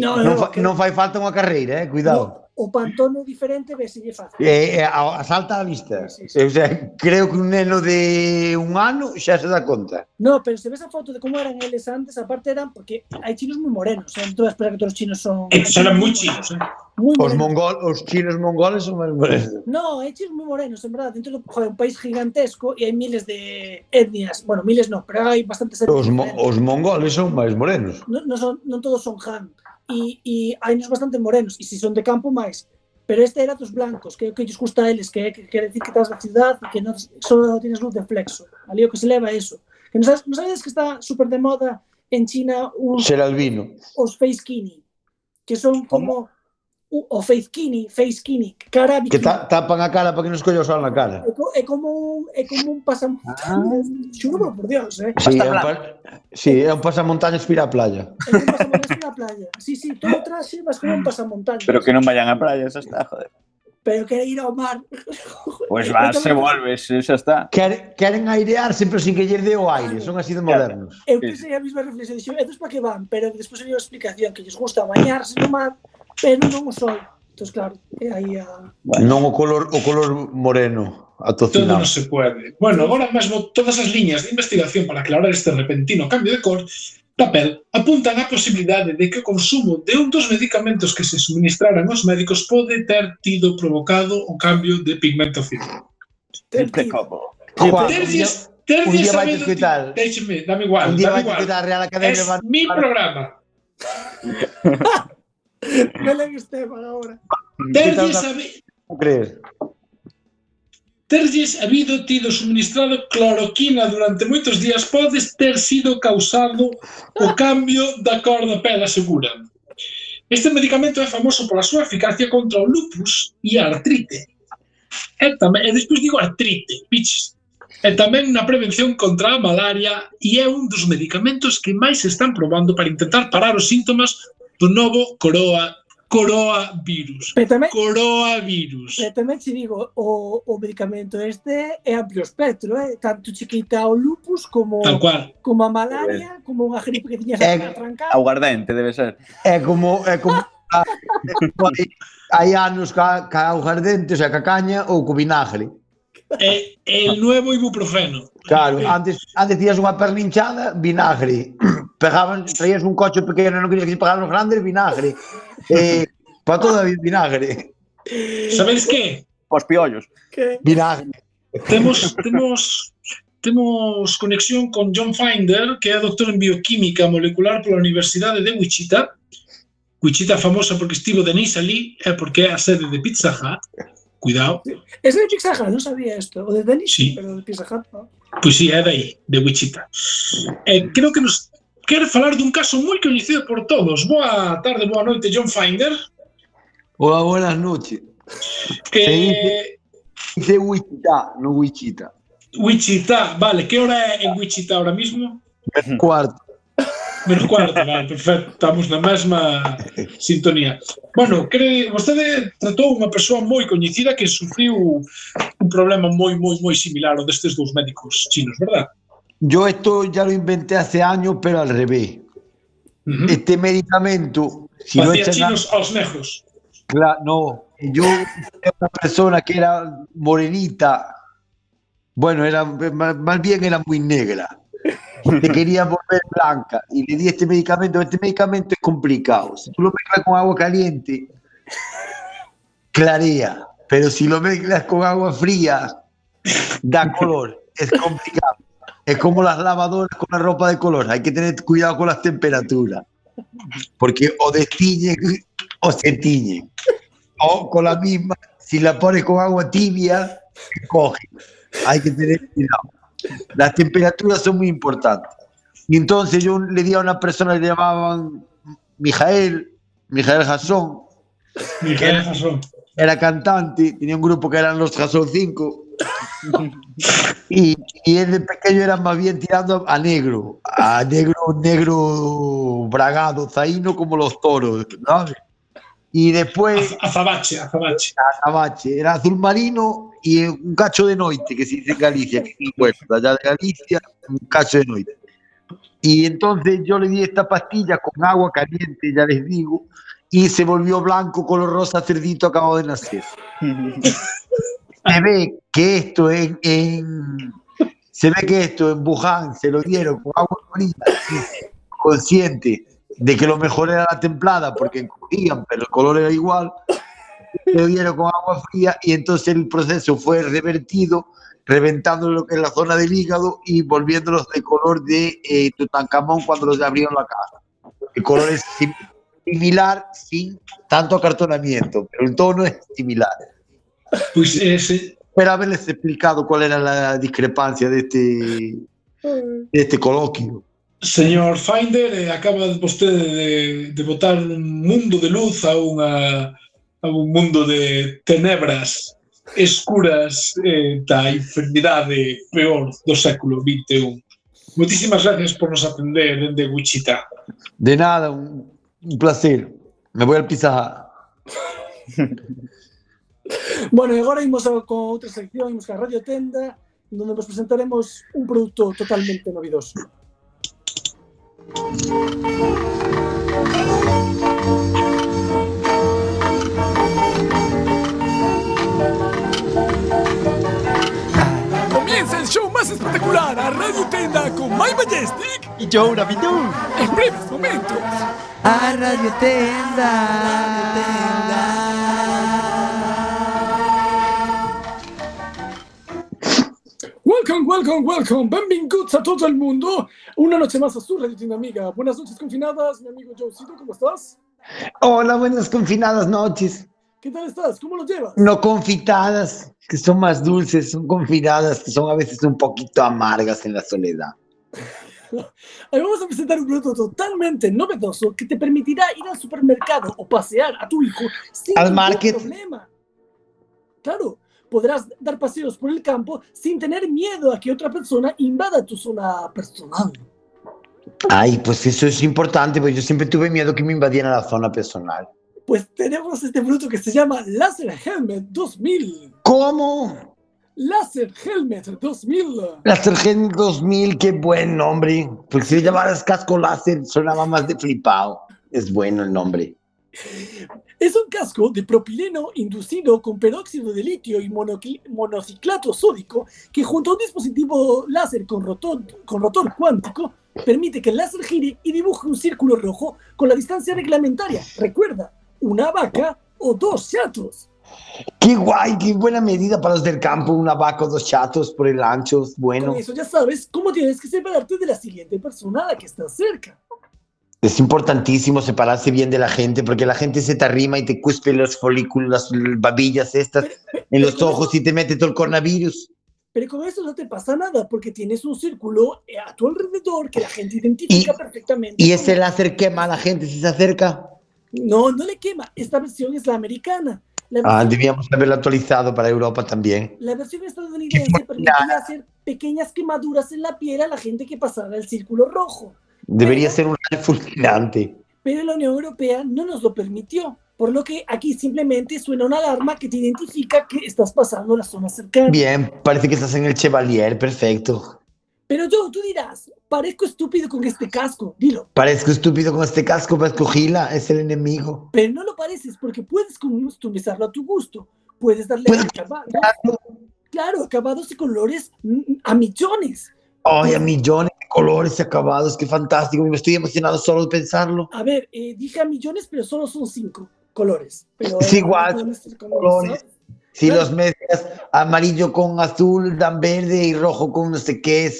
No, no, fa, que- non fai falta unha carreira, eh? Cuidado. no, o pantono diferente veselle fácil. Eh, eh, a, a salta a vista. Sí, sí, sí. O sea, creo que un neno de un ano xa se dá conta. No, pero se ves a foto de como eran eles antes, aparte eran porque hai chinos moi morenos, eh? entón espera que todos os chinos son... Eh, son moi chinos, eh? Muy os, mongol, os chinos mongoles son máis morenos. No, hai chinos moi morenos, en verdade. Dentro de joder, un país gigantesco e hai miles de etnias. Bueno, miles non, pero hai bastantes etnias. Os, mo, os mongoles son máis morenos. Non, no son, non todos son han e, e hai nos bastante morenos, e se son de campo máis. Pero este era dos blancos, que é o que lles gusta a eles, que que quer decir que estás na cidade e que non só tienes luz de flexo. Ali o que se leva é eso. Que non, sabes, non sabedes que está super de moda en China un, Ser albino. os face skinny, que son como... ¿Cómo? o Faithkini, Faithkini, cara bikini. Que ta, tapan a cara para que non escolla o sol na cara. É, co, é como un, é como un pasamontañas, ah. xúramo por Dios, eh. Sí, é un, pa, sí, é un pasamontañas pira a playa. É un pasamontañas pira a playa. Sí, sí, todo traxe, vas como un pasamontañas. Pero que non vayan a playa, xa está, joder. Pero quere ir ao mar. Pois <laughs> pues vas, se volves, xa está. Queren, queren airearse, pero sin que lles dé o aire, son así de modernos. Claro. Eu pensei a mesma reflexión, dixo, estos para que van, pero despois había unha explicación que lles gusta bañarse no mar, pero non o sol. Entón, claro, é aí a... Non o color, o color moreno atocinado. Todo non se pode. Bueno, agora mesmo todas as liñas de investigación para aclarar este repentino cambio de cor papel apuntan á posibilidade de que o consumo de un dos medicamentos que se suministraran aos médicos pode ter tido provocado o cambio de pigmentación. Ter tido. Tercias, tercias un día escutar. Déxeme, dame igual, dame igual. Es mi programa. <laughs> Belén Esteban agora. Terlles crees? Terlles habido tido suministrado cloroquina durante moitos días podes ter sido causado o cambio da cor da pela segura. Este medicamento é famoso pola súa eficacia contra o lupus e a artrite. E, tamén, e despois digo artrite, piches. E tamén na prevención contra a malaria e é un dos medicamentos que máis se están probando para intentar parar os síntomas do novo coroa coroavirus. Pero tamén, coroavirus. Pero tamén se digo, o, o medicamento este é amplio espectro, eh? tanto chiquita o lupus como Tal cual. como a malaria, como unha gripe que tiñas é, trancada. Aguardente debe ser. É como é como hai, hai anos ca, ca aguardente, o sea, ca caña ou co vinagre. É, é el nuevo ibuprofeno. Claro, antes, antes tías unha perninchada, vinagre. <clears throat> Pegaban, traías un coche pequeno, non querías que se pagaran os grandes, vinagre. Eh, para todo vinagre. Sabedes que? Os piollos. Que? Vinagre. Temos, temos, temos conexión con John Finder, que é doctor en bioquímica molecular pola Universidade de Wichita. Wichita famosa porque estivo Denise ali e porque é a sede de Pizza Hut. Cuidado. Es de Pizza Hut, non sabía isto. O de Denis, sí. pero de Pizza Hut, no. Pois si, é dai, de Wichita. E creo que nos quere falar dun caso moi coñecido por todos. Boa tarde, boa noite, John Finder. Hola, buenas noches. que. Dice Wichita, no Wichita. Wichita, vale, que hora é en Wichita ahora mismo? Cuarto. menos 40, vale, perfecto, estamos na mesma sintonía. Bueno, cre, vostede tratou unha persoa moi coñecida que sufriu un problema moi, moi, moi similar ao destes dous médicos chinos, verdad? Yo esto ya lo inventé hace años, pero al revés. Uh -huh. Este medicamento... Si Hacía no chinos nada, aos negros. Claro, no. Yo era una persona que era morenita. Bueno, era más bien era muy negra Te <laughs> quería volver blanca y le di este medicamento. Este medicamento es complicado. Si tú lo mezclas con agua caliente, clarea, pero si lo mezclas con agua fría, da <laughs> color. Es complicado. Es como las lavadoras con la ropa de color. Hay que tener cuidado con las temperaturas. Porque o destiñen o se tiñen. O con la misma, si la pones con agua tibia, coge. Hay que tener cuidado. Las temperaturas son muy importantes. Y entonces yo le di a una persona que le llamaban Mijael, Mijael Jasón, Miguel Jasón. era cantante, tenía un grupo que eran los Jasón 5. Y, y él de pequeño era más bien tirando a negro, a negro, negro bragado, zaino como los toros, ¿sabes? Y después Azabache, azabache. Azabache, era azul marino y un cacho de noite, que se dice en Galicia, que es bueno, allá de Galicia, un cacho de noite. Y entonces yo le di esta pastilla con agua caliente, ya les digo, y se volvió blanco, color rosa, cerdito acabado de nacer. <laughs> Se ve que esto en, en- se ve que esto en Wuhan se lo dieron con agua fría, consciente de que lo mejor era la templada porque encogían, pero el color era igual. Se lo dieron con agua fría y entonces el proceso fue revertido, reventando lo que es la zona del hígado y volviéndolos de color de eh, Tutankamón cuando los abrieron la caja. El color es sim- similar sin tanto acartonamiento, pero el tono es similar. Pois ese, Espero haberles explicado cuál era la discrepancia de este, de este coloquio. señor Finder, eh, acaba vostede de, de botar un mundo de luz a unha un mundo de tenebras escuras eh, da enfermidade peor do século XXI. Moitísimas gracias por nos atender dende Wichita. De nada, un, un placer. Me voy al Pizza <laughs> bueno, e agora imos a, con outra sección, imos a Radio Tenda, onde vos presentaremos un produto totalmente novidoso. Música espectacular a Radio Tenda con My Majestic Y Joe Rabidu. en breves momentos. A Radio Tenda. Welcome, welcome, welcome. Benvinguts a todo el mundo. Una noche más a su Radio Tienda Amiga. Buenas noches confinadas, mi amigo Joecito, ¿cómo estás? Hola, buenas confinadas noches. ¿Qué tal estás? ¿Cómo lo llevas? No confitadas, que son más dulces, son confinadas, que son a veces un poquito amargas en la soledad. <laughs> Hoy vamos a presentar un producto totalmente novedoso que te permitirá ir al supermercado o pasear a tu hijo sin Al ningún market. problema. Claro, podrás dar paseos por el campo sin tener miedo a que otra persona invada tu zona personal. Ay, pues eso es importante, porque yo siempre tuve miedo que me invadieran la zona personal. Pues tenemos este producto que se llama Laser Helmet 2000. ¿Cómo? Laser Helmet 2000. La Sergen 2000, qué buen nombre. Porque si llamaras casco láser, sonaba más de flipado. Es bueno el nombre. Es un casco de propileno inducido con peróxido de litio y monociclato sódico que junto a un dispositivo láser con rotor, con rotor cuántico permite que el láser gire y dibuje un círculo rojo con la distancia reglamentaria. Recuerda, una vaca o dos chatos. Qué guay, qué buena medida para los del campo. Una vaca o dos chatos por el ancho. Bueno, Con eso ya sabes cómo tienes que separarte de la siguiente persona a la que estás cerca. es importantísimo separarse bien de la gente porque la gente se te arrima y te cuspe los folículos, las babillas estas en los ojos y te mete todo el coronavirus. Pero con eso no te pasa nada porque tienes un círculo eh, a tu alrededor que la gente identifica Y- perfectamente. Y ese láser quema a la gente si se acerca. No, no le quema. Esta versión es la americana. La Ah, debíamos haberlo actualizado para Europa también. la versión estadounidense permitía hacer pequeñas quemaduras en la piel a la gente que pasara el círculo rojo. Debería ser un rayo fulminante. pero la Unión Europea no nos lo permitió, por lo que aquí simplemente suena una alarma que te identifica que estás pasando la zona cercana. Bien, parece que estás en el Chevalier, perfecto. Pero yo, tú dirás, parezco estúpido con este casco, dilo, Parezco estúpido con este casco, pero Gila es el enemigo. pero no lo pareces porque puedes customizarlo a tu gusto, puedes darle ¿Puedo acabados, claro, acabados y colores mm, a millones. Ay, a millones de colores y acabados, qué fantástico. Me estoy emocionado solo de pensarlo. A ver, eh, dije a millones, pero solo son cinco colores. Pero, Es eh, igual, colores. Si los mezclas amarillo con azul, dan verde y rojo con no sé qué,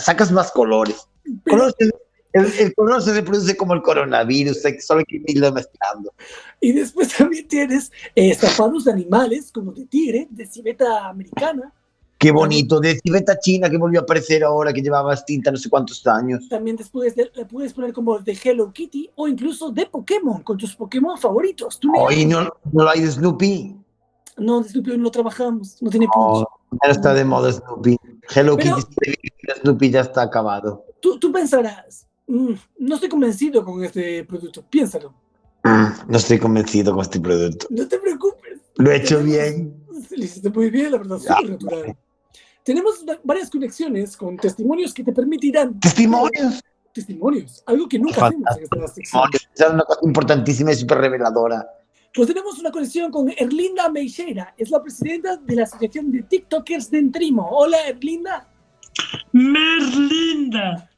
sacas más colores. Pero- Color se- el, el color se reproduce como el coronavirus, solo hay que irlo mezclando. Y después también tienes eh, estafados de animales, como de tigre, de civeta americana. Qué bonito, de civeta china que volvió a aparecer ahora, que llevaba tinta no sé cuántos años. También después de- le puedes poner como de Hello Kitty o incluso de Pokémon, con tus Pokémon favoritos. Tú me- Ay, no, no hay de Snoopy. No, de Snoopy no lo trabajamos, no tiene Oh, punch. ya está de moda Snoopy. Hello Pero- Kitty, Snoopy ya está acabado. Tú, tú pensarás, "Mm, no estoy convencido con este producto, piénsalo. Mm, No estoy convencido con este producto. No te preocupes, Lo he hecho bien. lo hiciste muy bien, la verdad, súper natural. Tenemos va- varias conexiones con testimonios que te permitirán... Testimonios. Testimonios, algo que nunca hacemos en esta sección. Es una cosa importantísima y súper reveladora. Pues tenemos una conexión con Erlinda Meixeira, es la presidenta de la Asociación de TikTokers de Entrimo. Hola, Erlinda. Merlinda,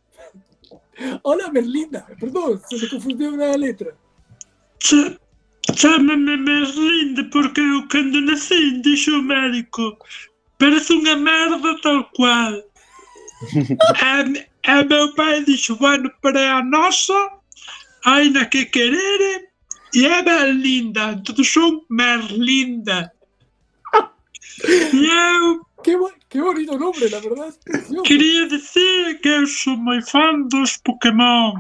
Hola, Merlinda. Perdón, se me confundió una letra. Ch- chámame Merlinda porque eu cando nacín dixo o médico parece unha merda tal cual. e, e meu pai dixo, bueno, para a nosa hai na que querere e é ben linda, entón son Merlinda. <laughs> Eu Qué, qué bonito nombre, la verdad. Quería dicir que eu sou moi fan dos Pokémon.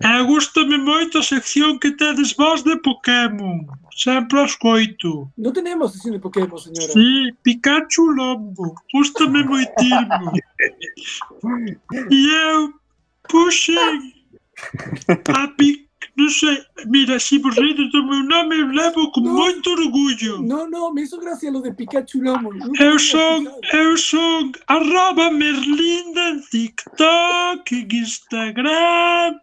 E gustame moito a sección que tedes vos de Pokémon. Sempre os coito. No tenemos sesión de Pokémon, señora. Sí, Pikachu Lombo. Gustame moitismo. E eu puxen a Pic... Non sei, mira, rides do meu nome, eu levo con No. moito orgullo. No, no, me hizo gracia lo de Pikachu Lomo. Eu son, eu son arroba Merlinda en TikTok, en Instagram,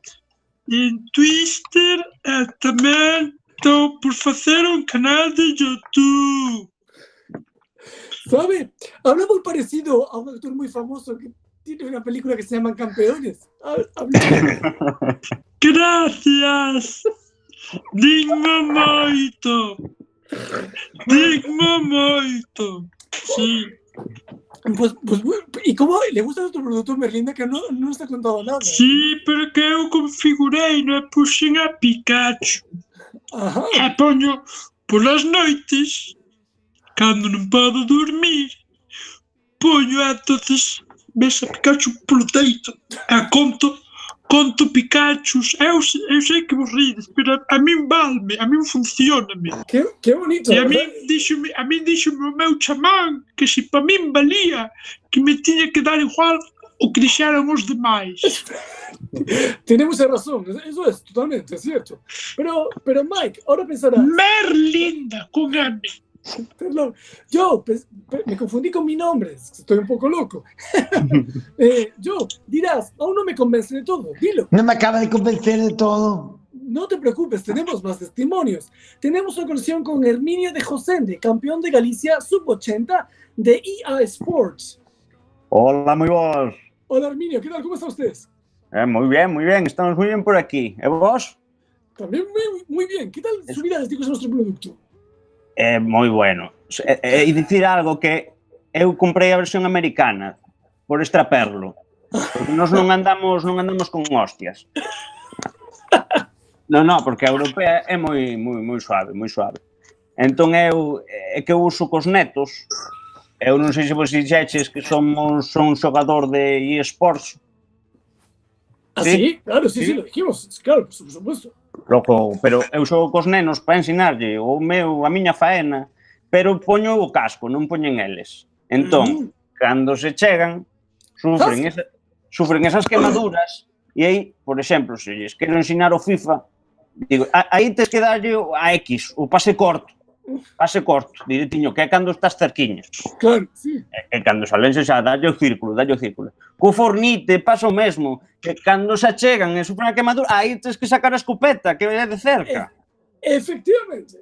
en Twitter e tamén estou por facer un canal de YouTube. ¿Sabe? Habla muy parecido a un actor muy famoso que tiene una película que se llama Campeones. Habla- <laughs> Gracias. Digmo moito. Digmo moito. Sí. Pues, pues, ¿y cómo le gusta nuestro producto Merlinda que no, no ha contado nada? Sí, porque eu configurei no e puxen a Pikachu. Ajá. E poño polas noites, cando non podo dormir, poño entonces ves a Pikachu polo teito e conto conto Pikachus. Eu, eu sei que vos rides, pero a, a min valme, a min funcioname. Qué, qué bonito. E a ¿verdad? min díxome, a min díxome o meu chamán que se pa min valía, que me tiña que dar igual o que dixeran os demais. <laughs> Tiene mucha razón, eso es totalmente cierto. Pero, pero Mike, ahora pensarás, Merlinda, con M. perdón, yo pe- me confundí con mi nombre, estoy un poco loco. <laughs> Eh, yo, dirás, aún no me convence de todo, dilo. No me acaba de convencer de todo. No te preocupes, tenemos más testimonios. Tenemos una conexión con Herminio de Josende, campeón de Galicia sub-80 de EA Sports. Hola, moi vos. Hola Herminio, ¿qué tal? ¿Cómo están ustedes? Eh, moi bien, moi bien, estamos moi bien por aquí. E vos? También muy, muy bien. ¿Qué tal su vida les digo a nuestro producto? é moi bueno. E, e dicir algo que eu comprei a versión americana por extraperlo. Porque nós non andamos non andamos con hostias. Non, non, porque a europea é moi moi moi suave, moi suave. Entón eu é que eu uso cos netos. Eu non sei se vos dixeches que somos son xogador de eSports Ah, sí, sí claro, sí, sí, sí, lo dijimos, claro, por supuesto. Loco, pero eu sou cos nenos para ensinarlle o meu, a miña faena, pero poño o casco, non poñen eles. Entón, mm. cando se chegan, sufren, esa, sufren esas quemaduras e aí, por exemplo, se lles quero ensinar o FIFA, digo, aí tes que darlle a X, o pase corto pase corto, directiño, que é cando estás cerquiños. Claro, sí. E, e cando salense xa, dalle o círculo, dalle o círculo. Co fornite pasa o mesmo, que cando se achegan e sufren a quemadura, aí tens que sacar a escopeta, que é de cerca. E, efectivamente.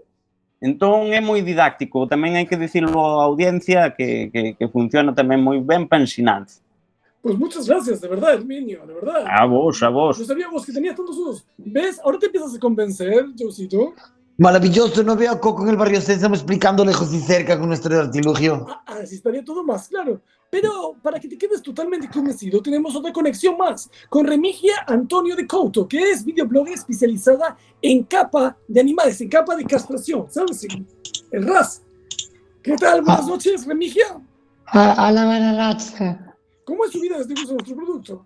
Entón é moi didáctico, tamén hai que dicirlo á audiencia que, que, que funciona tamén moi ben para ensinanza. Pues pois muchas gracias, de verdad, Herminio, de verdad. A vos, a vos. No sabíamos que tenías tantos usos. ¿Ves? Ahora te empiezas a convencer, Josito. Maravilloso, no veo a Coco en el barrio Sésamo explicando lejos y cerca con nuestro artilugio. Ah, Así estaría todo más claro. Pero para que te quedes totalmente convencido, tenemos otra conexión más con Remigia Antonio de Couto, que es videoblogger especializada en capa de animales, en capa de castración, ¿sabes? El RAS. ¿Qué tal? Buenas Ah. noches, Remigia. A, a la bararacha. ¿Cómo es su vida desde que usa nuestro producto?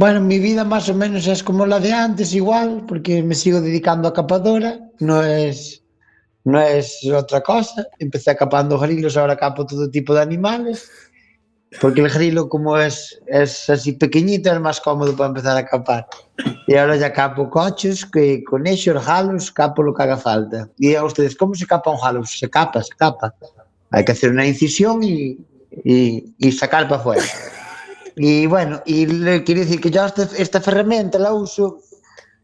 Bueno, mi vida más o menos es como la de antes, igual, porque me sigo dedicando a capadora, no es, no es otra cosa. Empecé capando grilos, ahora capo todo tipo de animales, porque el grilo como es, es así pequeñito es más cómodo para empezar a capar. Y ahora ya capo coches, que con ellos, jalos, capo lo que haga falta. Y a ustedes, ¿cómo se capa un jalo? Se capa, se capa. Hay que hacer una incisión y, y, y sacar para afuera. Y bueno, y le quiero decir que yo esta, esta herramienta la uso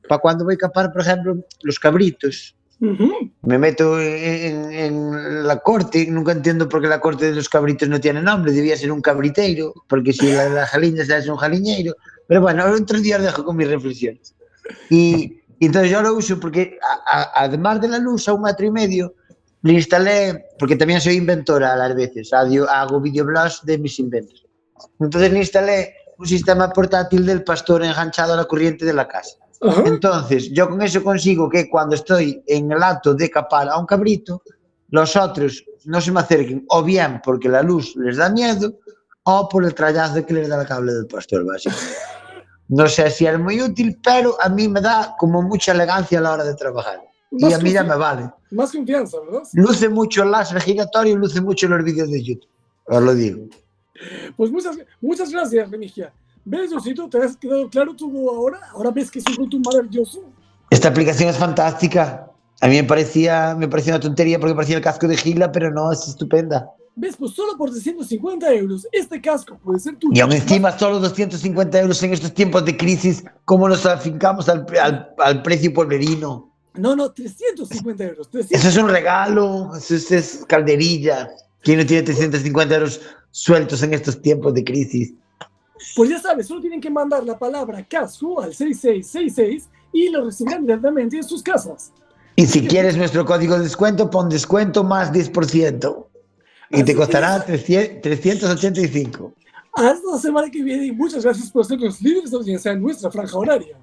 para cuando voy a capar, por ejemplo, los cabritos. Me meto en, en la corte, nunca entiendo por qué la corte de los cabritos no tiene nombre, debía ser un cabriteiro, porque si la, la jaliña es un jaliñeiro. Pero bueno, otro día os dejo con mis reflexiones. Y, y entonces yo lo uso porque, a- a- además de la luz a un metro y medio, le instalé, porque también soy inventora a las veces, hago videoblogs de mis inventos. Entonces le instalé un sistema portátil del pastor enganchado a la corriente de la casa. Entonces, yo con eso consigo que cuando estoy en el acto de capar a un cabrito, los otros no se me acerquen, o bien porque la luz les da miedo, o por el trallazo que les da el cable del pastor, básicamente. No sé si es muy útil, pero a mí me da como mucha elegancia a la hora de trabajar. Y a mí ya me vale. Más confianza, ¿verdad? Luce mucho el láser giratorio, luce mucho los vídeos de YouTube. Os lo digo. Pues muchas, muchas gracias, Remigia. ¿Ves, Josito? ¿Te has quedado claro todo ahora? Ahora ves que es un producto maravilloso. Esta aplicación es fantástica. A mí me parecía, me parecía una tontería porque parecía el casco de Gila, pero no, es estupenda. ¿Ves? Pues solo por 350 euros, este casco puede ser tuyo. Y aún encima solo 250 euros en estos tiempos de crisis, ¿cómo nos afincamos al, al, al precio polverino? No, no, 350 euros. 300. Eso es un regalo, eso es, es calderilla. ¿Quién no tiene 350 euros sueltos en estos tiempos de crisis? Pues ya sabes, solo tienen que mandar la palabra casco al 6666 y lo recibirán directamente en sus casas. Y si quieres nuestro código de descuento, pon descuento más 10%. Y te costará 300 385. Hasta la semana que viene y muchas gracias por ser los líderes de audiencia en nuestra franja horaria.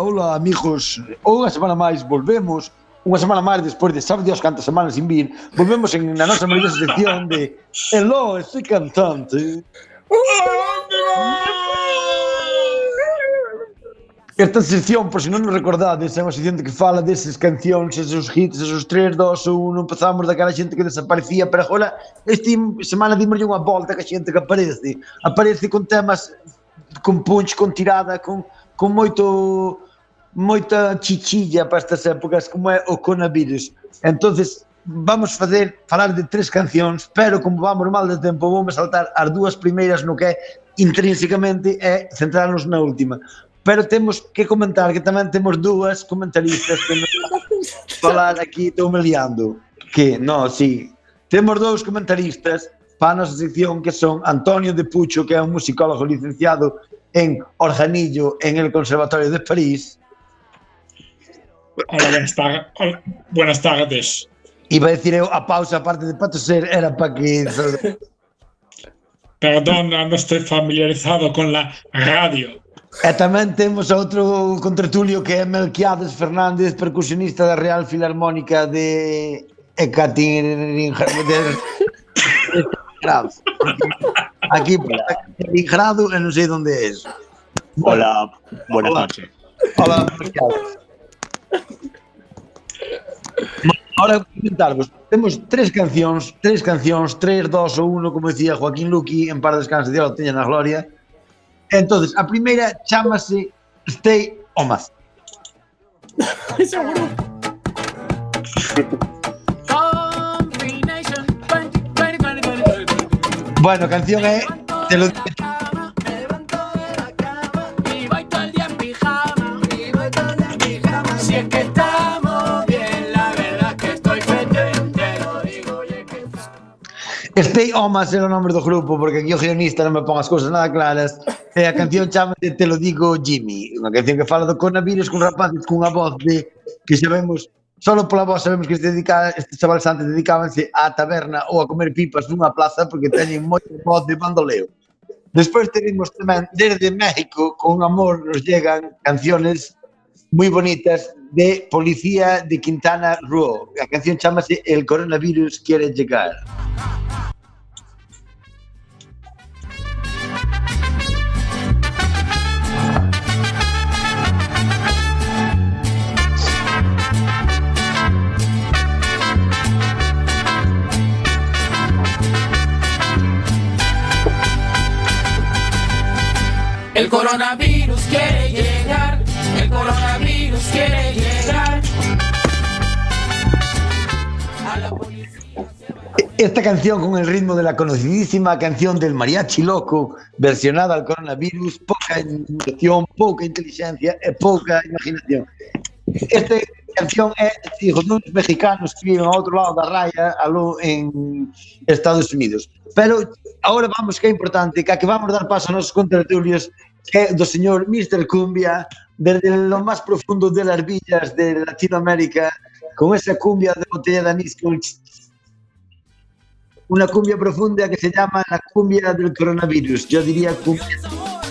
hola amigos, unha semana máis volvemos, unha semana máis despois de sabe Dios cantas semanas sin vir, volvemos en na nosa maravillosa sección de Hello, estoy cantante. Esta sección, por se si non nos recordades, é unha sección que fala deses cancións, esos hits, esos 3, 2, 1, empezamos daquela xente que desaparecía, pero agora, esta semana dimoslle unha volta que a xente que aparece, aparece con temas, con punch, con tirada, con con moito moita chichilla para estas épocas como é o coronavirus. Entonces vamos fazer falar de tres cancións, pero como vamos mal de tempo, vamos saltar as dúas primeiras no que é intrínsecamente é centrarnos na última. Pero temos que comentar que tamén temos dúas comentaristas que nos <laughs> falar aquí, estou me liando. Que, no, sí. Temos dous comentaristas para a nosa sección que son Antonio de Pucho, que é un musicólogo licenciado en organillo en el Conservatorio de París. Hola, buenas, tardes. Hola, buenas tardes. Iba a decir eu a pausa aparte de patoser era para que <laughs> Perdón, no estoy familiarizado con la radio. E tamén temos outro contratulio que é Melquiades Fernández, percusionista da Real Filarmónica de Ecaterinburgo. <laughs> aquí Kaliningrado e non sei onde é eso. Hola, buenas noches. Hola, Ahora comentarvos, temos tres cancións, tres cancións, tres, dos ou uno, como decía Joaquín Luqui, en par descanse, Dios teña na gloria. Entonces, a primeira chamase Stay Omas. <laughs> Seguro. <laughs> Bueno, canción é Te lo Stay Omas era o nome do grupo porque aquí o guionista non me pon as cousas nada claras. Eh, e a canción chama Te lo digo Jimmy. Unha canción que fala do coronavirus cun rapaz cunha voz de que xa vemos Solo pola voz sabemos que este, dedica, este chaval Santos dedicábanse á taberna ou a comer pipas nunha plaza porque teñen moito voz de bandoleo. Despois tenemos tamén desde México, con amor nos llegan canciones moi bonitas de Policía de Quintana Roo. A canción chamase El coronavirus quiere llegar. El coronavirus quiere llegar. El coronavirus quiere llegar. A la policía. Esta canción con el ritmo de la conocidísima canción del mariachi loco, versionada al coronavirus, poca innovación, poca inteligencia e pouca imaginación. Esta canción é hijo duns mexicanos que viven ao outro lado da raya, aló en Estados Unidos. Pero agora vamos que é importante, que a que vamos dar paso aos nosos contratulios que é do señor Mr. Cumbia, desde lo más profundo de las villas de Latinoamérica, con esa cumbia de botella de anís con una cumbia profunda que se llama la cumbia del coronavirus. Yo diría cumbia.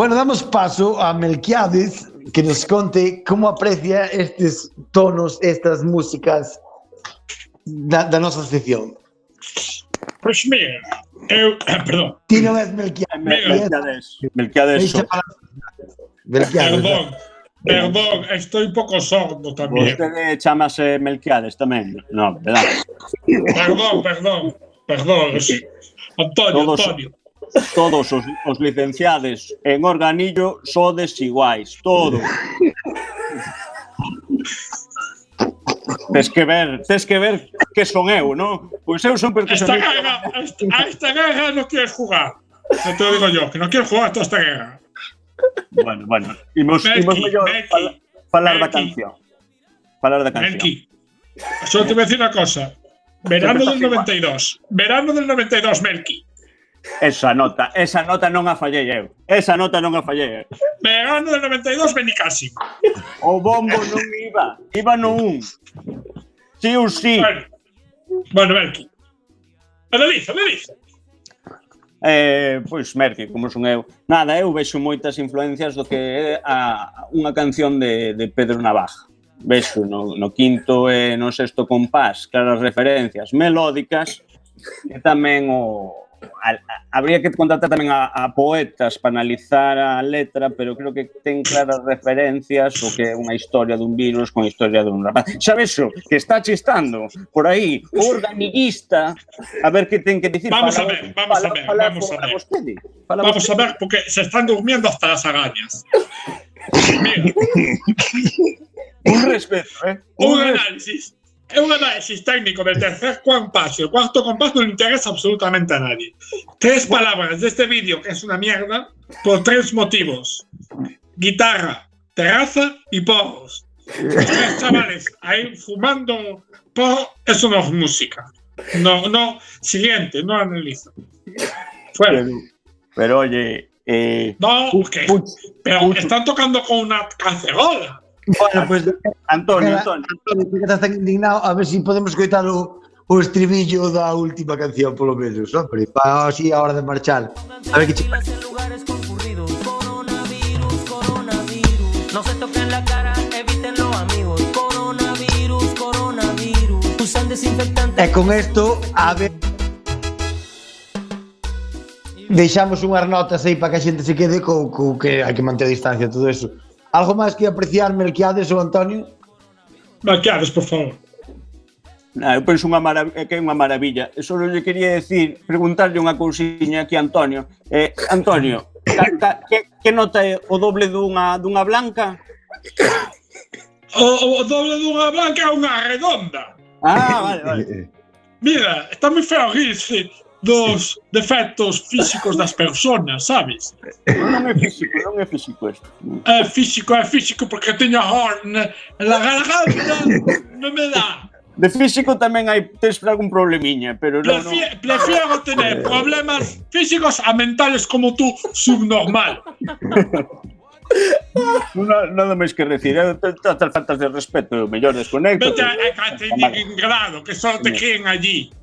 Bueno, damos paso a Melquiades que nos conte cómo aprecia estos tonos, estas músicas da, da nosa sección. Pois mira, eu, <coughs> perdón, Ti non és Melquiades. Melquiades, Melquiades perdón, perdón, estoy un pouco sordo tamén. Vostede chamase Melquiades tamén. No, verdad. Perdón, perdón, perdón. Antonio, Todos- Antonio. todos os, os licenciades en organillo sodes iguais, todos. Tes que ver, tes que ver que son eu, non? Pois eu son porque esta son Guerra, esta, a esta guerra non quere jugar. Non te lo digo yo, que non quero jugar a toda esta guerra. Bueno, bueno, imos, Belky, imos mellor Belky, falar Belky. da canción. Falar da canción. Belky, só te vou dicir unha cosa. Verano del 92. Verano del 92, Melqui. Esa nota, esa nota non a fallei eu. Esa nota non a fallei eu. Pero ano del 92 veni casi. O bombo non iba, iba no un. Sí ou sí. Bueno, bueno Merky. analiza. me. Eh, pois Merky, como son eu. Nada, eu vexo moitas influencias do que é a, unha canción de, de Pedro Navaja. Vexo no, no quinto e no sexto compás, claras referencias melódicas e tamén o, a, a, habría que contratar tamén a, a poetas para analizar a letra, pero creo que ten claras referencias o que é unha historia dun virus con historia dun rapaz. Sabes o que está chistando por aí o organillista a ver que ten que dicir Vamos para- a ver, vamos para- a ver, para- vamos a ver. vostede. Para Vamos a vostede. ver, porque se están durmiendo hasta las arañas. Mira, <laughs> Un respeto, eh? un Un análisis. É un análisis técnico del tercer compás el cuarto compás no le interesa absolutamente a nadie. Tres palabras de este vídeo, que es una mierda, por tres motivos. Guitarra, terraza y porros. Tres chavales ahí fumando porro, eso no es música. No, no, siguiente, no analizo. Fuera. Pero, pero oye, eh, No, que, Puch, pero están tocando con una cacerola. Bueno, pois, pues, Antonio, Antonio. Antonio, que estás indignado, a ver se si podemos coitar o, o estribillo da última canción, polo menos, hombre, para así a hora de marchar. A ver que che parece. lugares concurridos, coronavirus, coronavirus, no se toquen la cara, evítenlo, amigos, coronavirus, coronavirus, usan desinfectante. E con esto, a ver... Deixamos unhas notas aí para que a xente se quede co, co que hai que manter a distancia, todo eso. Algo máis que apreciar Melquiades ou Antonio? Melquiades, por favor. Nah, eu penso unha que é unha maravilla. Eu só lle quería decir, preguntarlle unha cousiña aquí a Antonio. Eh, Antonio, ca, ca, que, que nota é o doble dunha, dunha blanca? O, o doble dunha blanca é unha redonda. Ah, vale, vale. Mira, está moi feo rirse dos defectos físicos das persoas, sabes? Non é físico, non é físico isto. É físico, é físico porque teño horn na garganta, non me dá. De físico tamén hai tes algún problemiña, pero non... Prefi no... Prefiero tener problemas físicos a mentales como tú, subnormal. <laughs> Una, nada máis que decir, eh, é faltas de respeto, mellor desconecto. Vete a, a, a, a, a, a, a, a, a, a, a, a, a, a, a, a, a,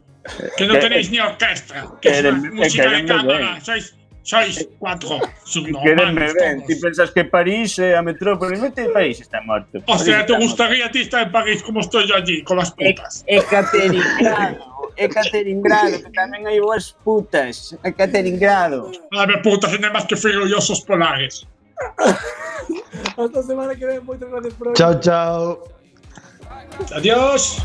Que no tenéis ni orquesta. Que es música de cámara. Sois, sois cuatro subnormales todos. pensas que París é a metrópole, mete París está morto. O sea, ¿te gustaría a ti estar en París como estoy yo allí, con las putas? Ekateringrado, Ekateringrado, que tamén hai boas putas. Ekateringrado. A ver, putas, tiene más que frío y osos polares. Hasta semana que ven. Muchas gracias por hoy. Chao, chao. Adiós.